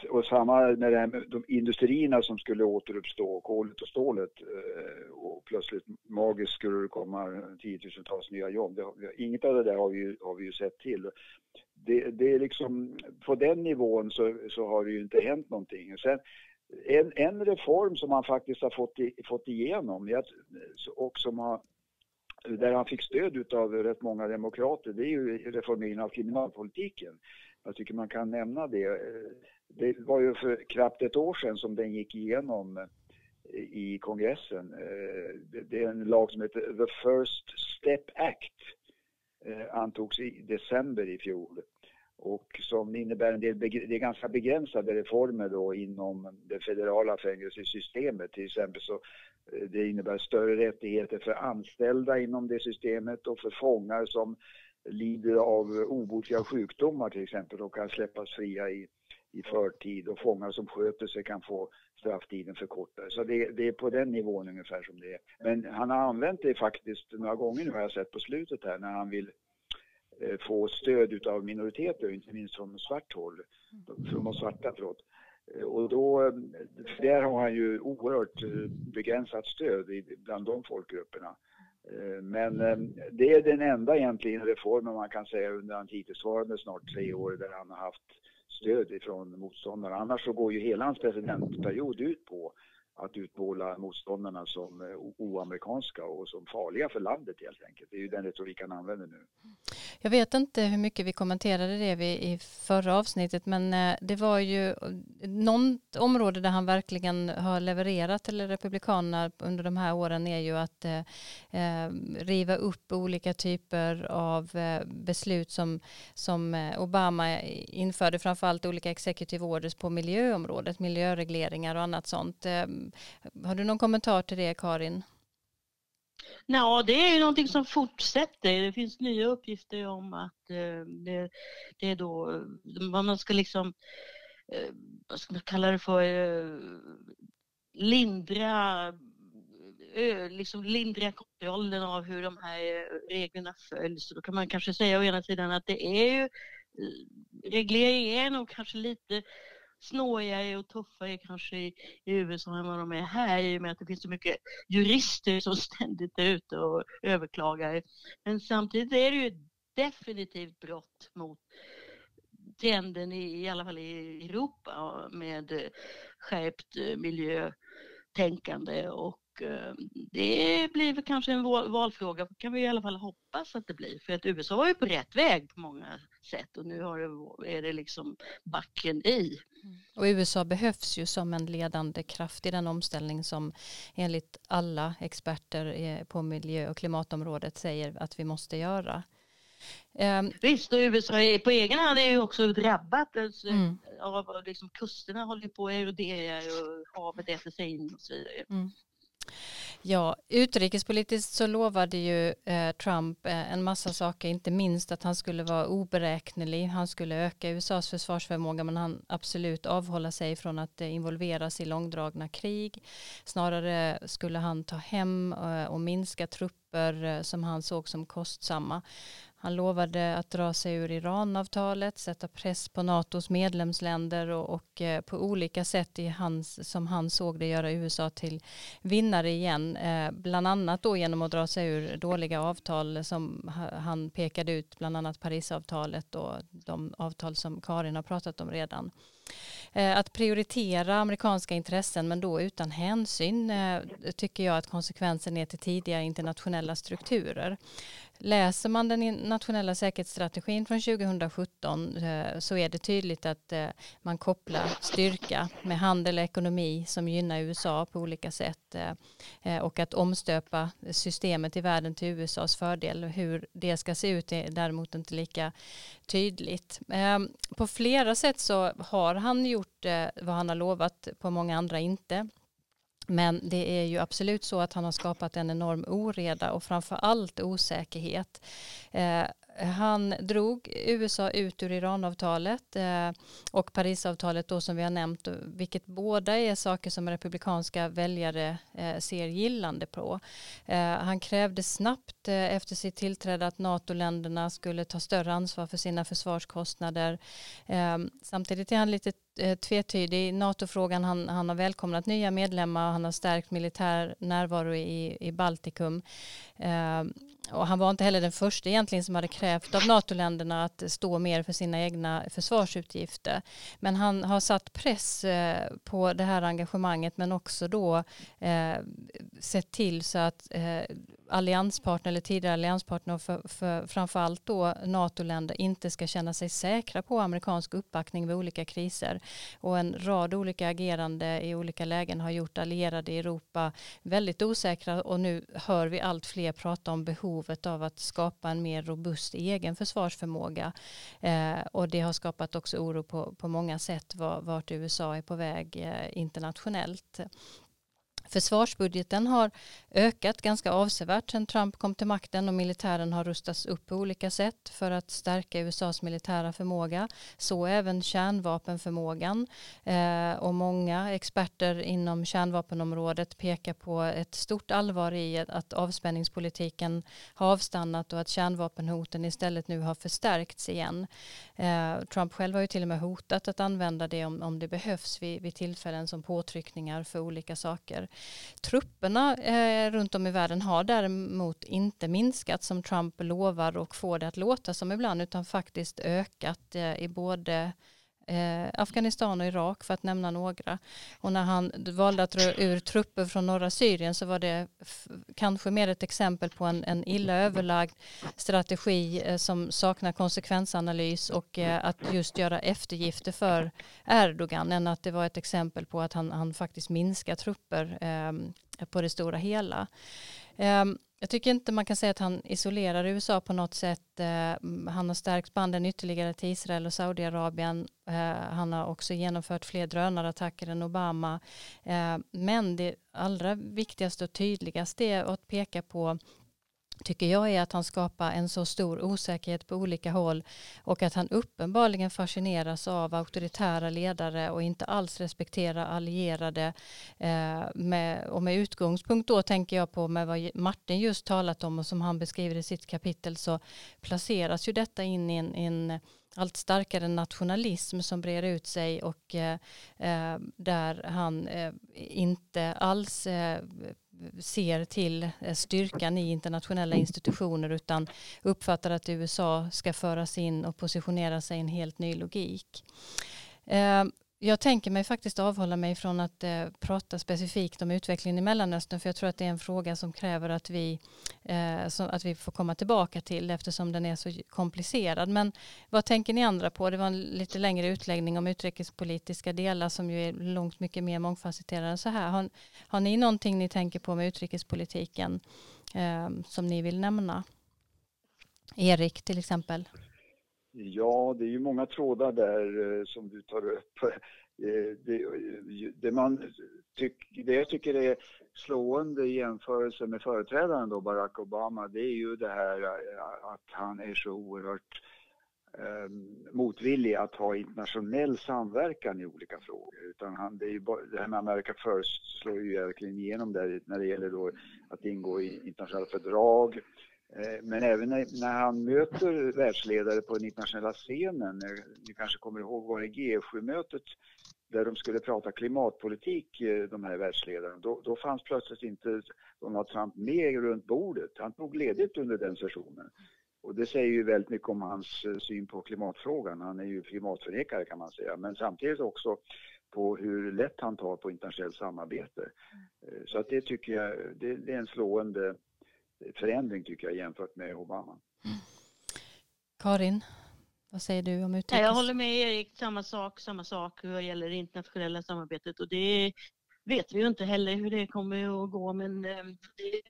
och samma med, det här med de industrierna som skulle återuppstå, kolet och stålet. Eh, och plötsligt magiskt skulle det komma tiotusentals nya jobb. Det, inget av det där har vi ju, har vi ju sett till. Det, det är liksom, på den nivån så, så har det ju inte hänt någonting. Sen, en, en reform som han faktiskt har fått, i, fått igenom och som har där han fick stöd av rätt många demokrater, det är ju reformeringen av kriminalpolitiken. Jag tycker man kan nämna det. Det var ju för knappt ett år sedan som den gick igenom eh, i kongressen. Eh, det är en lag som heter The First Step Act. Eh, antogs i december i fjol och som innebär en del, det är ganska begränsade reformer då inom det federala fängelsesystemet. Till exempel så det innebär större rättigheter för anställda inom det systemet och för fångar som lider av obotliga sjukdomar till exempel och kan släppas fria i i förtid och fångar som sköter sig kan få strafftiden förkortad. Så det, det, är på den nivån ungefär som det är. Men han har använt det faktiskt några gånger nu har jag sett på slutet här när han vill eh, få stöd utav minoriteter, inte minst från svart håll, från de svarta förlåt. Eh, och då, eh, där har han ju oerhört eh, begränsat stöd bland de folkgrupperna. Men det är den enda egentligen reformen man kan säga under hans hittillsvarande snart tre år där han har haft stöd ifrån motståndarna. Annars så går ju hela hans presidentperiod ut på att utmåla motståndarna som eh, oamerikanska och som farliga för landet helt enkelt. Det är ju den retorik han använder nu. Jag vet inte hur mycket vi kommenterade det i förra avsnittet men eh, det var ju något område där han verkligen har levererat till republikanerna under de här åren är ju att eh, eh riva upp olika typer av eh, beslut som, som eh, Obama införde framförallt olika executive orders på miljöområdet, miljöregleringar och annat sånt. Har du någon kommentar till det Karin? Ja, det är ju någonting som fortsätter. Det finns nya uppgifter om att eh, det, det är då vad man ska liksom, eh, vad ska man kalla det för, eh, lindra eh, liksom lindra kontrollen av hur de här eh, reglerna följs. Då kan man kanske säga å ena sidan att det är ju reglering är nog kanske lite snårigare och tuffare kanske i, i USA än vad de är här i och med att det finns så mycket jurister som ständigt är ute och överklagar. Men samtidigt är det ju definitivt brott mot trenden i, i alla fall i Europa med skärpt eh, miljötänkande och det blir väl kanske en valfråga, kan vi i alla fall hoppas att det blir. För att USA var ju på rätt väg på många sätt och nu det, är det liksom backen i. Och USA behövs ju som en ledande kraft i den omställning som enligt alla experter på miljö och klimatområdet säger att vi måste göra. Um, Visst, och USA på egen hand är ju också drabbat alltså, mm. av liksom, kusterna håller på att erodera och havet äter sig in och så vidare. Mm. Ja, utrikespolitiskt så lovade ju eh, Trump eh, en massa saker, inte minst att han skulle vara oberäknelig, han skulle öka USAs försvarsförmåga men han absolut avhålla sig från att eh, involveras i långdragna krig. Snarare skulle han ta hem eh, och minska trupper eh, som han såg som kostsamma. Han lovade att dra sig ur Iranavtalet, sätta press på NATOs medlemsländer och, och eh, på olika sätt i hans, som han såg det göra USA till vinnare igen. Eh, bland annat då genom att dra sig ur dåliga avtal som han pekade ut, bland annat Parisavtalet och de avtal som Karin har pratat om redan. Eh, att prioritera amerikanska intressen men då utan hänsyn eh, tycker jag att konsekvensen är till tidiga internationella strukturer. Läser man den nationella säkerhetsstrategin från 2017 eh, så är det tydligt att eh, man kopplar styrka med handel och ekonomi som gynnar USA på olika sätt eh, och att omstöpa systemet i världen till USAs fördel. Hur det ska se ut är däremot inte lika tydligt. Ehm, på flera sätt så har han gjort vad han har lovat, på många andra inte. Men det är ju absolut så att han har skapat en enorm oreda och framför allt osäkerhet. Eh, han drog USA ut ur Iranavtalet eh, och Parisavtalet då som vi har nämnt, vilket båda är saker som republikanska väljare eh, ser gillande på. Eh, han krävde snabbt efter sitt tillträde att NATO-länderna skulle ta större ansvar för sina försvarskostnader. Samtidigt är han lite tvetydig i NATO-frågan. Han, han har välkomnat nya medlemmar, och han har stärkt militär närvaro i, i Baltikum. Och han var inte heller den första egentligen som hade krävt av NATO-länderna att stå mer för sina egna försvarsutgifter. Men han har satt press eh, på det här engagemanget men också då eh, sett till så att eh, allianspartner eller tidigare allianspartner och för, för framförallt då NATO-länder inte ska känna sig säkra på amerikansk uppbackning vid olika kriser. Och en rad olika agerande i olika lägen har gjort allierade i Europa väldigt osäkra och nu hör vi allt fler prata om behovet av att skapa en mer robust egen försvarsförmåga. Eh, och det har skapat också oro på, på många sätt vart USA är på väg eh, internationellt. Försvarsbudgeten har ökat ganska avsevärt sedan Trump kom till makten och militären har rustats upp på olika sätt för att stärka USAs militära förmåga. Så även kärnvapenförmågan eh, och många experter inom kärnvapenområdet pekar på ett stort allvar i att avspänningspolitiken har avstannat och att kärnvapenhoten istället nu har förstärkts igen. Eh, Trump själv har ju till och med hotat att använda det om, om det behövs vid, vid tillfällen som påtryckningar för olika saker. Trupperna eh, runt om i världen har däremot inte minskat som Trump lovar och får det att låta som ibland utan faktiskt ökat eh, i både eh, Afghanistan och Irak för att nämna några. Och när han valde att dra ur trupper från norra Syrien så var det kanske mer ett exempel på en, en illa överlagd strategi eh, som saknar konsekvensanalys och eh, att just göra eftergifter för Erdogan än att det var ett exempel på att han, han faktiskt minskar trupper ehm, på det stora hela. Um, jag tycker inte man kan säga att han isolerar USA på något sätt. Eh, han har stärkt banden ytterligare till Israel och Saudiarabien. Eh, han har också genomfört fler drönarattacker än Obama. Eh, men det allra viktigaste och tydligaste är att peka på tycker jag är att han skapar en så stor osäkerhet på olika håll och att han uppenbarligen fascineras av auktoritära ledare och inte alls respekterar allierade eh, med, och med utgångspunkt då tänker jag på med vad Martin just talat om och som han beskriver i sitt kapitel så placeras ju detta in i en, en allt starkare nationalism som brer ut sig och eh, eh där han eh, inte alls eh, ser till eh, styrkan i internationella institutioner utan uppfattar att USA ska föras in och positionera sig i en helt ny logik. Eh, jag tänker mig faktiskt avhålla mig från att eh, prata specifikt om utvecklingen i Mellanöstern för jag tror att det är en fråga som kräver att vi, eh, som, att vi får komma tillbaka till eftersom den är så komplicerad. Men vad tänker ni andra på? Det var en lite längre utläggning om utrikespolitiska delar som ju är långt mycket mer mångfacetterade än så här. Har, har ni någonting ni tänker på med utrikespolitiken eh, som ni vill nämna? Erik till exempel. Ja, det är ju många trådar där eh, som du tar upp. Eh, det, det, man tyck, det jag tycker är slående i jämförelse med företrädaren då, Barack Obama, det är ju det här eh, att han är så oerhört eh, motvillig att ha internationell samverkan i olika frågor. Utan han, det, är ju bara, det här med America First slår ju verkligen igenom där när det gäller då att ingå i internationella fördrag, Eh, Eh, men även när, han möter världsledare på den internationella scenen, ni kanske kommer ihåg var det G7-mötet där de skulle prata klimatpolitik, eh, de här världsledarna, då, då fanns plötsligt inte Donald Trump med runt bordet. Han tog ledigt under den sessionen. Och det säger ju väldigt mycket om hans eh, syn på klimatfrågan. Han är ju klimatförnekare kan man säga, men samtidigt också på hur lätt han tar på internationellt samarbete. Så att det tycker jag, det, det är en slående förändring tycker jag jämfört med Obama. Mm. Karin, vad säger du om utrikes? Jag håller med Erik, samma sak, samma sak vad gäller det internationella samarbetet och det vet vi ju inte heller hur det kommer att gå men eh, det...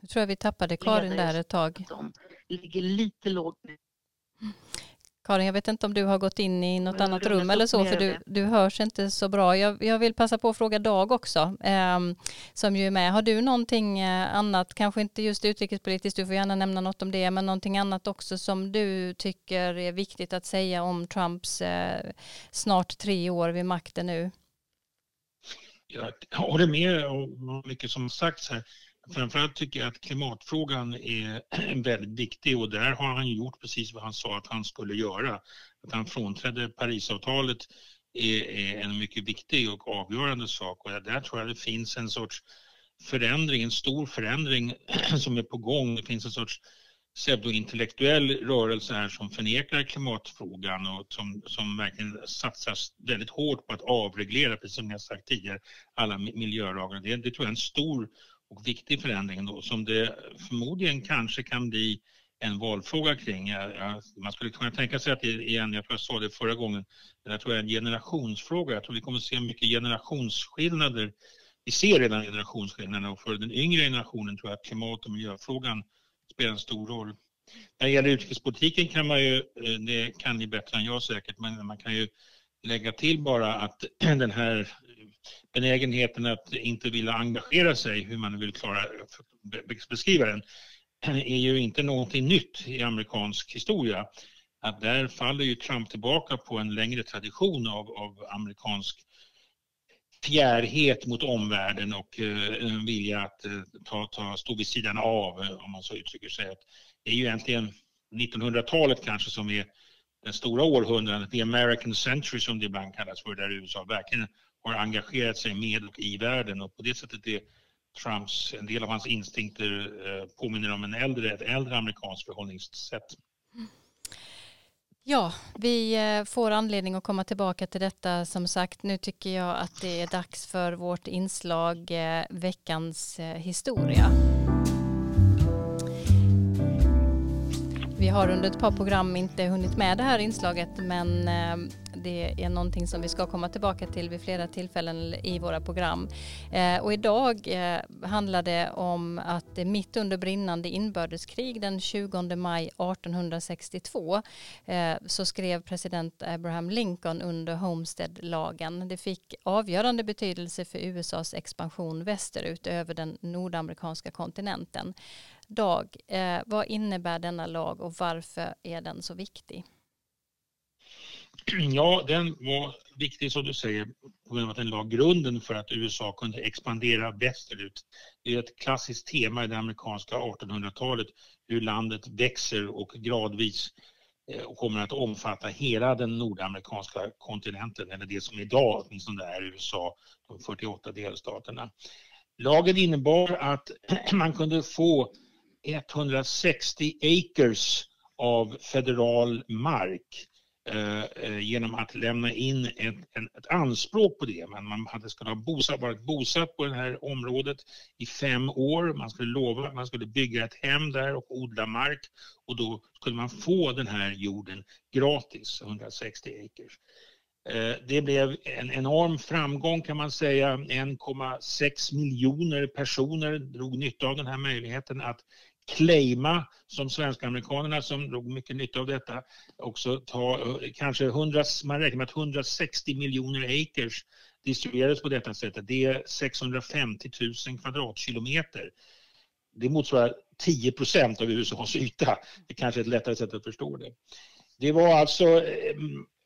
Jag tror jag vi tappade Karin där ett tag. De ligger lite lågt. Karin, jag vet inte om du har gått in i något annat rum eller så, för du, du hörs inte så bra. Jag, jag vill passa på att fråga Dag också, eh, som ju är med. Har du någonting eh, annat, kanske inte just utrikespolitiskt, du får gärna nämna något om det, men någonting annat också som du tycker är viktigt att säga om Trumps eh, snart tre år vid makten nu? Jag håller med om mycket som sagts här. Framförallt tycker jag att klimatfrågan är väldigt viktig och där har han gjort precis vad han sa att han skulle göra. Att han frånträdde Parisavtalet är, en mycket viktig och avgörande sak och där tror jag det finns en sorts förändring, en stor förändring som är på gång. Det finns en sorts pseudointellektuell rörelse här som förnekar klimatfrågan och som, som verkligen satsar väldigt hårt på att avreglera, precis som jag sagt tidigare, alla miljölagar. Det, det tror jag är en stor och viktig förändring då, som det förmodligen kanske kan bli en valfråga kring. Man skulle kunna tänka sig att det igen, jag tror jag sa det förra gången, det tror jag är en generationsfråga. Jag tror vi kommer att se mycket generationsskillnader. Vi ser redan generationsskillnader och för den yngre generationen tror jag att klimat och miljöfrågan spelar en stor roll. När det gäller utrikespolitiken kan man ju, eh, det kan ni bättre än jag säkert, men man kan ju lägga till bara att den här benägenheten att inte vilja engagera sig, hur man vill klara, beskriva den, är ju inte någonting nytt i amerikansk historia. Att där faller ju Trump tillbaka på en längre tradition av, av amerikansk fjärrhet mot omvärlden och eh, en vilja att eh, ta, ta, stå vid sidan av, eh, om man så uttrycker sig. Att det är ju egentligen 1900-talet kanske som är den stora århundradet, the American century som det ibland kallas för, där USA verkligen har engagerat sig med och i världen och på det sättet är Trumps, en del av hans instinkter eh, påminner om en äldre, ett äldre amerikanskt förhållningssätt. Ja, vi eh, får anledning att komma tillbaka till detta. Som sagt, nu tycker jag att det är dags för vårt inslag eh, Veckans historia. Vi har under ett par program inte hunnit med det här inslaget men det är någonting som vi ska komma tillbaka till vid flera tillfällen i våra program. Eh, och idag eh, handlar det om att mitt under brinnande inbördeskrig den 20 maj 1862 eh, så skrev president Abraham Lincoln under Homestead-lagen. Det fick avgörande betydelse för USAs expansion västerut över den nordamerikanska kontinenten. Dag, eh, vad innebär denna lag och varför är den så viktig? Ja, den var viktig som du säger på grund av att den la grunden för att USA kunde expandera västerut. Det är ett klassiskt tema i det amerikanska 1800-talet hur landet växer och gradvis och kommer att omfatta hela den nordamerikanska kontinenten, eller det som idag åtminstone är USA, de 48 delstaterna. Lagen innebar att man kunde få 160 acres av federal mark Eh, eh, genom att lämna in ett, ett, ett anspråk på det. Men man hade skulle ha bosatt, varit bosatt på det här området i fem år. Man skulle lova att man skulle bygga ett hem där och odla mark och då skulle man få den här jorden gratis, 160 acres. Eh, det blev en enorm framgång kan man säga. 1,6 miljoner personer drog nytta av den här möjligheten att claima, som svensk-amerikanerna som drog mycket nytta av detta, också ta kanske 100, man räknar med att 160 miljoner acres distribuerades på detta sätt. Det är 650 000 kvadratkilometer. Det motsvarar 10 procent av USAs yta. Det är kanske är ett lättare sätt att förstå det. Det var alltså eh,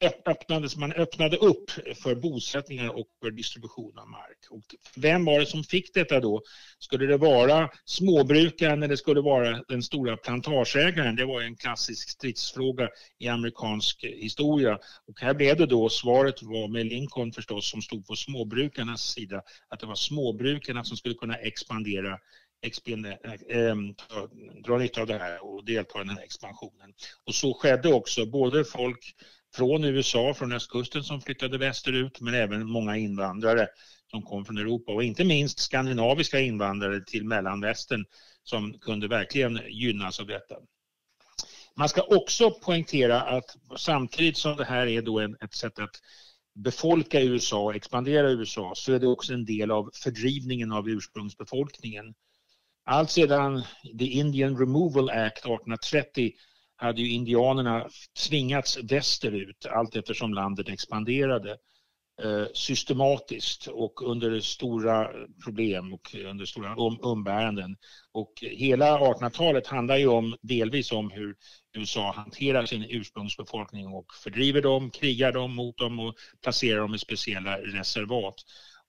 öppnades, man öppnade upp för bosättningar och för distribution av mark. Och vem var det som fick detta då? Skulle det vara småbrukaren eller skulle det vara den stora plantageägaren? Det var en klassisk stridsfråga i amerikansk historia. Och här blev det då, svaret var med Lincoln förstås som stod på småbrukarnas sida, att det var småbrukarna som skulle kunna expandera ehm, dra nytta av det här och delta i den här expansionen. Och så skedde också. Både folk från USA, från östkusten som flyttade västerut, men även många invandrare som kom från Europa och inte minst skandinaviska invandrare till mellanvästern som kunde verkligen gynnas av detta. Man ska också poängtera att samtidigt som det här är då ett sätt att befolka USA och expandera USA så är det också en del av fördrivningen av ursprungsbefolkningen. Allt sedan The Indian Removal Act 1830 hade ju indianerna tvingats västerut allt eftersom landet expanderade eh, systematiskt och under stora problem och under stora um, umbäranden. Och hela 1800-talet handlar ju om, delvis om hur USA hanterar sin ursprungsbefolkning och fördriver dem, krigar dem mot dem och placerar dem i speciella reservat.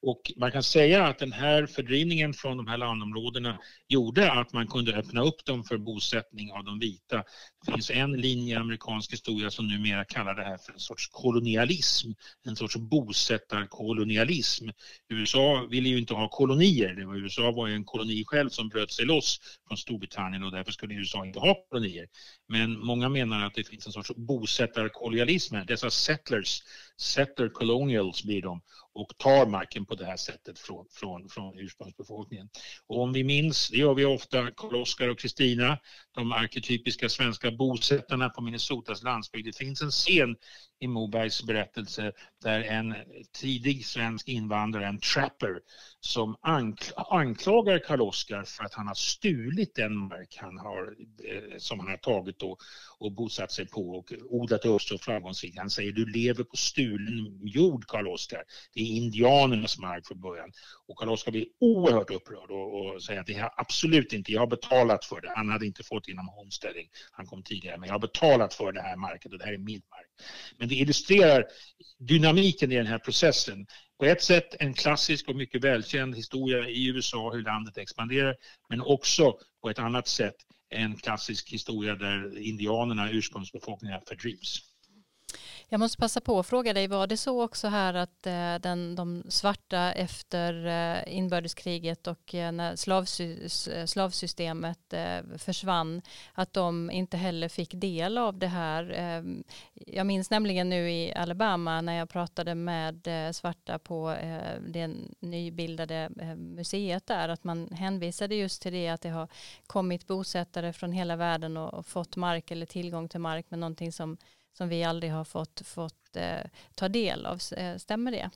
Och man kan säga att den här fördrivningen från de här landområdena gjorde att man kunde öppna upp dem för bosättning av de vita. Det finns en linje i amerikansk historia som numera kallar det här för en sorts kolonialism, en sorts bosättarkolonialism. USA ville ju inte ha kolonier, det var, USA var ju en koloni själv som bröt sig loss från Storbritannien och därför skulle USA inte ha kolonier. Men många menar att det finns en sorts bosättarkolonialism här, dessa settlers, settler colonials blir de och tar marken på det här sättet från, från, från ursprungsbefolkningen. Och om vi minns, det gör vi ofta, Karl-Oskar och Kristina, de arketypiska svenska bosättarna på Minnesotas landsbygd. Det finns en scen i Mobergs berättelse där en tidig svensk invandrare, en trapper, som anklagar Karl-Oskar för att han har stulit den mark han har, eh, som han har tagit då och bosatt sig på och odlat upp så framgångsrikt. Han säger du lever på stulen jord Karl-Oskar. Det är indianernas mark från början. Och Karl-Oskar blir oerhört upprörd och, och säger att det är absolut inte, jag har betalat för det. Han hade inte fått inom omställning. han kom tidigare, men jag har betalat för det här marken och det här är min mark. Men det illustrerar dynamiken i den här processen. På ett sätt en klassisk och mycket välkänd historia i USA hur landet expanderar, men också på ett annat sätt en klassisk historia där indianerna, ursprungsbefolkningarna, fördrivs. Jag måste passa på att fråga dig, var det så också här att eh, den, de svarta efter eh, inbördeskriget och eh, när eh, slavsystemet eh, försvann, att de inte heller fick del av det här? Ehm, jag minns nämligen nu i Alabama när jag pratade med eh, svarta på det nybildade museet där, att man hänvisade just till det att det har kommit bosättare från hela världen och fått mark eller tillgång till mark med någonting som som vi aldrig har fått, fått eh, ta del av. Eh, stämmer det?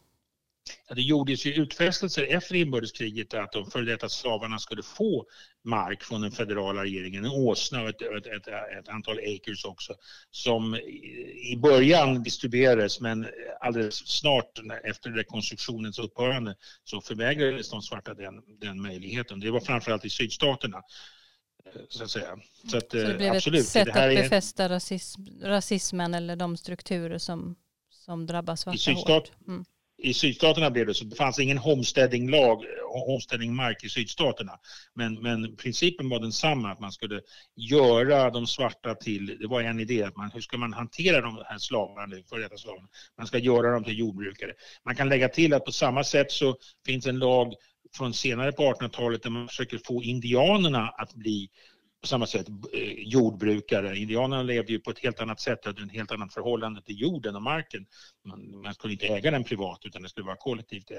Ja, det gjordes ju utfästelser efter inbördeskriget att de före detta slavarna skulle få mark från den federala regeringen, en åsna och ett, ett, ett, ett, antal acres också, som i början distribuerades men alldeles snart efter rekonstruktionens upphörande så förvägrades de svarta den, den möjligheten. Det var framförallt i sydstaterna. Så att säga. Så, att, så det blev absolut, ett sätt att befästa rasism, rasismen eller de strukturer som, som drabbar svarta I sydstat, hårt. Mm. I sydstaterna blev det så. Det fanns ingen homesteading-lag, homesteading-mark i sydstaterna. Men, men principen var densamma, att man skulle göra de svarta till, det var en idé, att man, hur ska man hantera de här slavarna, före detta slavarna? Man ska göra dem till jordbrukare. Man kan lägga till att på samma sätt så finns en lag från senare på 1800-talet där man försöker få indianerna att bli på samma sätt eh, jordbrukare. Indianerna levde ju på ett helt annat sätt, hade en helt annat förhållande till jorden och marken. Man, man skulle inte äga den privat utan det skulle vara kollektivt.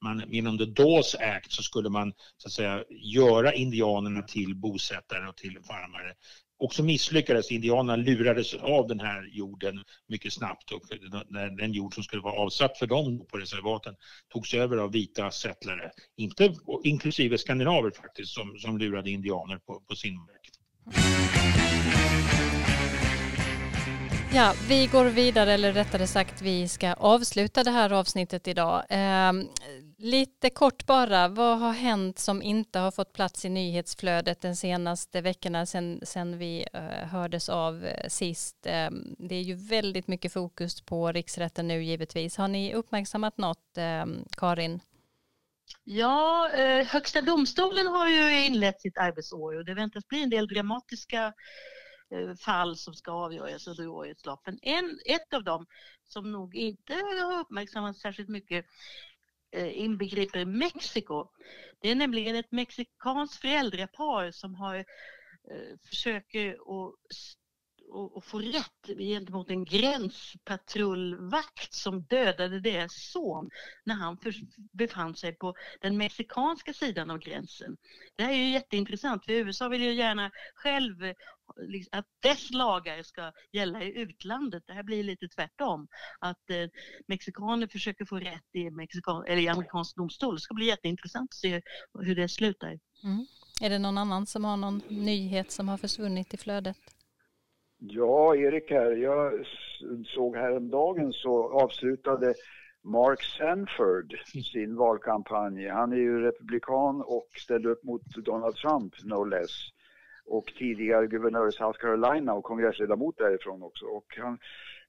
Man, inom the Dawes Act så skulle man så att säga göra indianerna till bosättare och till farmare och så misslyckades. Indianerna lurades av den här jorden mycket snabbt och den jord som skulle vara avsatt för dem på reservaten togs över av vita settlare, inte inklusive skandinaver faktiskt, som, som lurade indianer på, på sin mark. Ja, vi går vidare, eller rättare sagt vi ska avsluta det här avsnittet idag. Eh, lite kort bara, vad har hänt som inte har fått plats i nyhetsflödet den senaste veckorna sedan, sen vi eh, hördes av eh, sist? Eh, det är ju väldigt mycket fokus på riksrätten nu givetvis. Har ni uppmärksammat något, ehm, Karin? Ja, eh, Högsta domstolen har ju inlett sitt arbetsår och det väntas bli en del dramatiska Eh, fall som ska avgöras under årets lopp. Men en, ett av dem som nog inte har uppmärksammats särskilt mycket eh, inbegriper Mexiko. Det är nämligen ett mexikanskt föräldrapar som har eh, försöker att och, och få rätt gentemot en gränspatrullvakt som dödade deras son när han för, befann sig på den mexikanska sidan av gränsen. Det här är ju jätteintressant för USA vill ju gärna själv liksom, att dess lagar ska gälla i utlandet. Det här blir lite tvärtom. Att eh, mexikaner försöker få rätt i, mexikan, eller i amerikansk domstol. Det ska bli jätteintressant att se hur det slutar. Mm. Är det någon annan som har någon nyhet som har försvunnit i flödet? Ja, Erik här. Jag såg häromdagen så avslutade Mark Sanford sin valkampanj. Han är ju republikan och ställde upp mot Donald Trump, no less. Och tidigare guvernör i South Carolina och kongressledamot därifrån också. Och han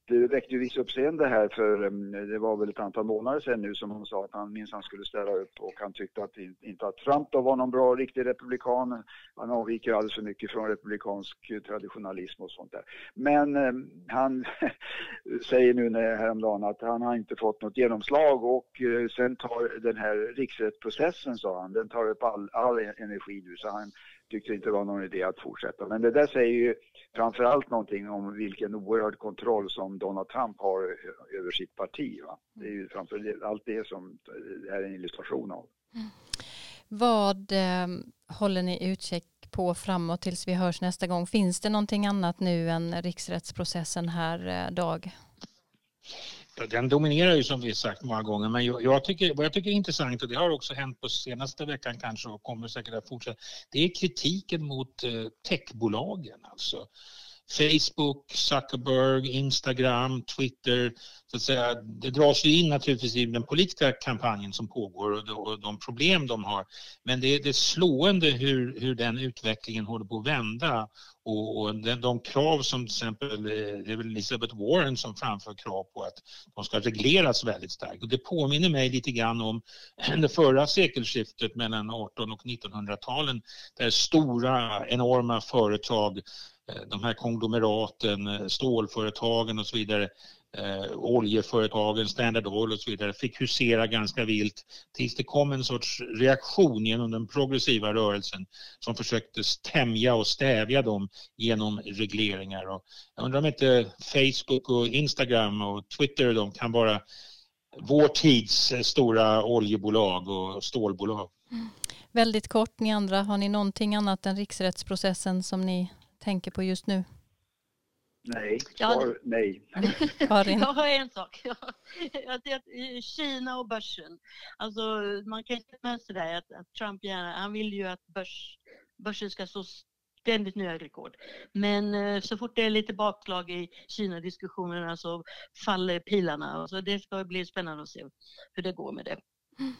det väckte ju visst uppseende här för mm, det var väl ett antal månader sedan nu som hon sa att han minsann skulle ställa upp och han tyckte att inte att Trump då var någon bra riktig republikan. Han avviker alldeles för mycket från republikansk traditionalism och sånt där. Men mm, han säger nu häromdagen att han har inte fått något genomslag och eh, sen tar den här riksrättsprocessen sa han, den tar upp all, all energi nu så han tyckte inte det var någon idé att fortsätta. Men det där säger ju framförallt någonting om vilken oerhörd kontroll som Donald Trump har över sitt parti. Va? Det är ju framförallt det som det här är en illustration av. Mm. Vad eh, håller ni utkik på framåt tills vi hörs nästa gång? Finns det någonting annat nu än riksrättsprocessen här, eh, Dag? Den dominerar ju som vi sagt många gånger men jag, jag, tycker, vad jag tycker är intressant och det har också hänt på senaste veckan kanske och kommer säkert att fortsätta. Det är kritiken mot eh, techbolagen alltså. Facebook, Zuckerberg, Instagram, Twitter. Så att säga, det dras ju in naturligtvis i den politiska kampanjen som pågår och de, och de problem de har. Men det är, det är slående hur, hur den utvecklingen håller på att vända och, och de, de, krav som till exempel, eh, det är väl Elizabeth Warren som framför krav på att de ska regleras väldigt starkt. Och det påminner mig lite grann om det förra sekelskiftet mellan 18 och 1900-talen där stora enorma företag Eh, de här konglomeraten, eh, stålföretagen och så vidare, eh, oljeföretagen, Standard Oil och så vidare, fick husera ganska vilt tills det kom en sorts reaktion genom den progressiva rörelsen som försökte tämja och stävja dem genom regleringar. Och jag undrar om inte Facebook och Instagram och Twitter de kan vara vår tids eh, stora oljebolag och stålbolag. Mm. Väldigt kort, ni andra, har ni någonting annat än riksrättsprocessen som ni tänker på just nu? Nej, svar nej. Karin? Jag har en sak. Kina och börsen. Alltså, man kan inte med sig där att, att Trump gärna, han vill ju att börs, börsen ska stå ständigt nya rekord. Men eh, så fort det är lite bakslag i Kina-diskussionerna så faller pilarna. Så det ska bli spännande att se hur det går med det.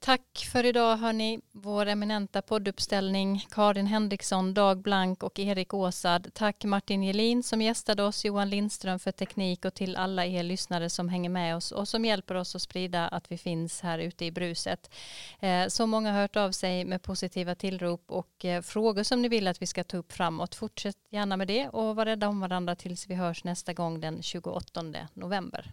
Tack för idag hörni. Vår eminenta podduppställning Karin Henriksson, Dag Blank och Erik Åsad. Tack Martin Gelin som gästade oss, Johan Lindström för teknik och till alla er lyssnare som hänger med oss och som hjälper oss att sprida att vi finns här ute i bruset. Eh, så många har hört av sig med positiva tillrop och eh, frågor som ni vill att vi ska ta upp framåt. Fortsätt gärna med det och var rädda om varandra tills vi hörs nästa gång den 28 november.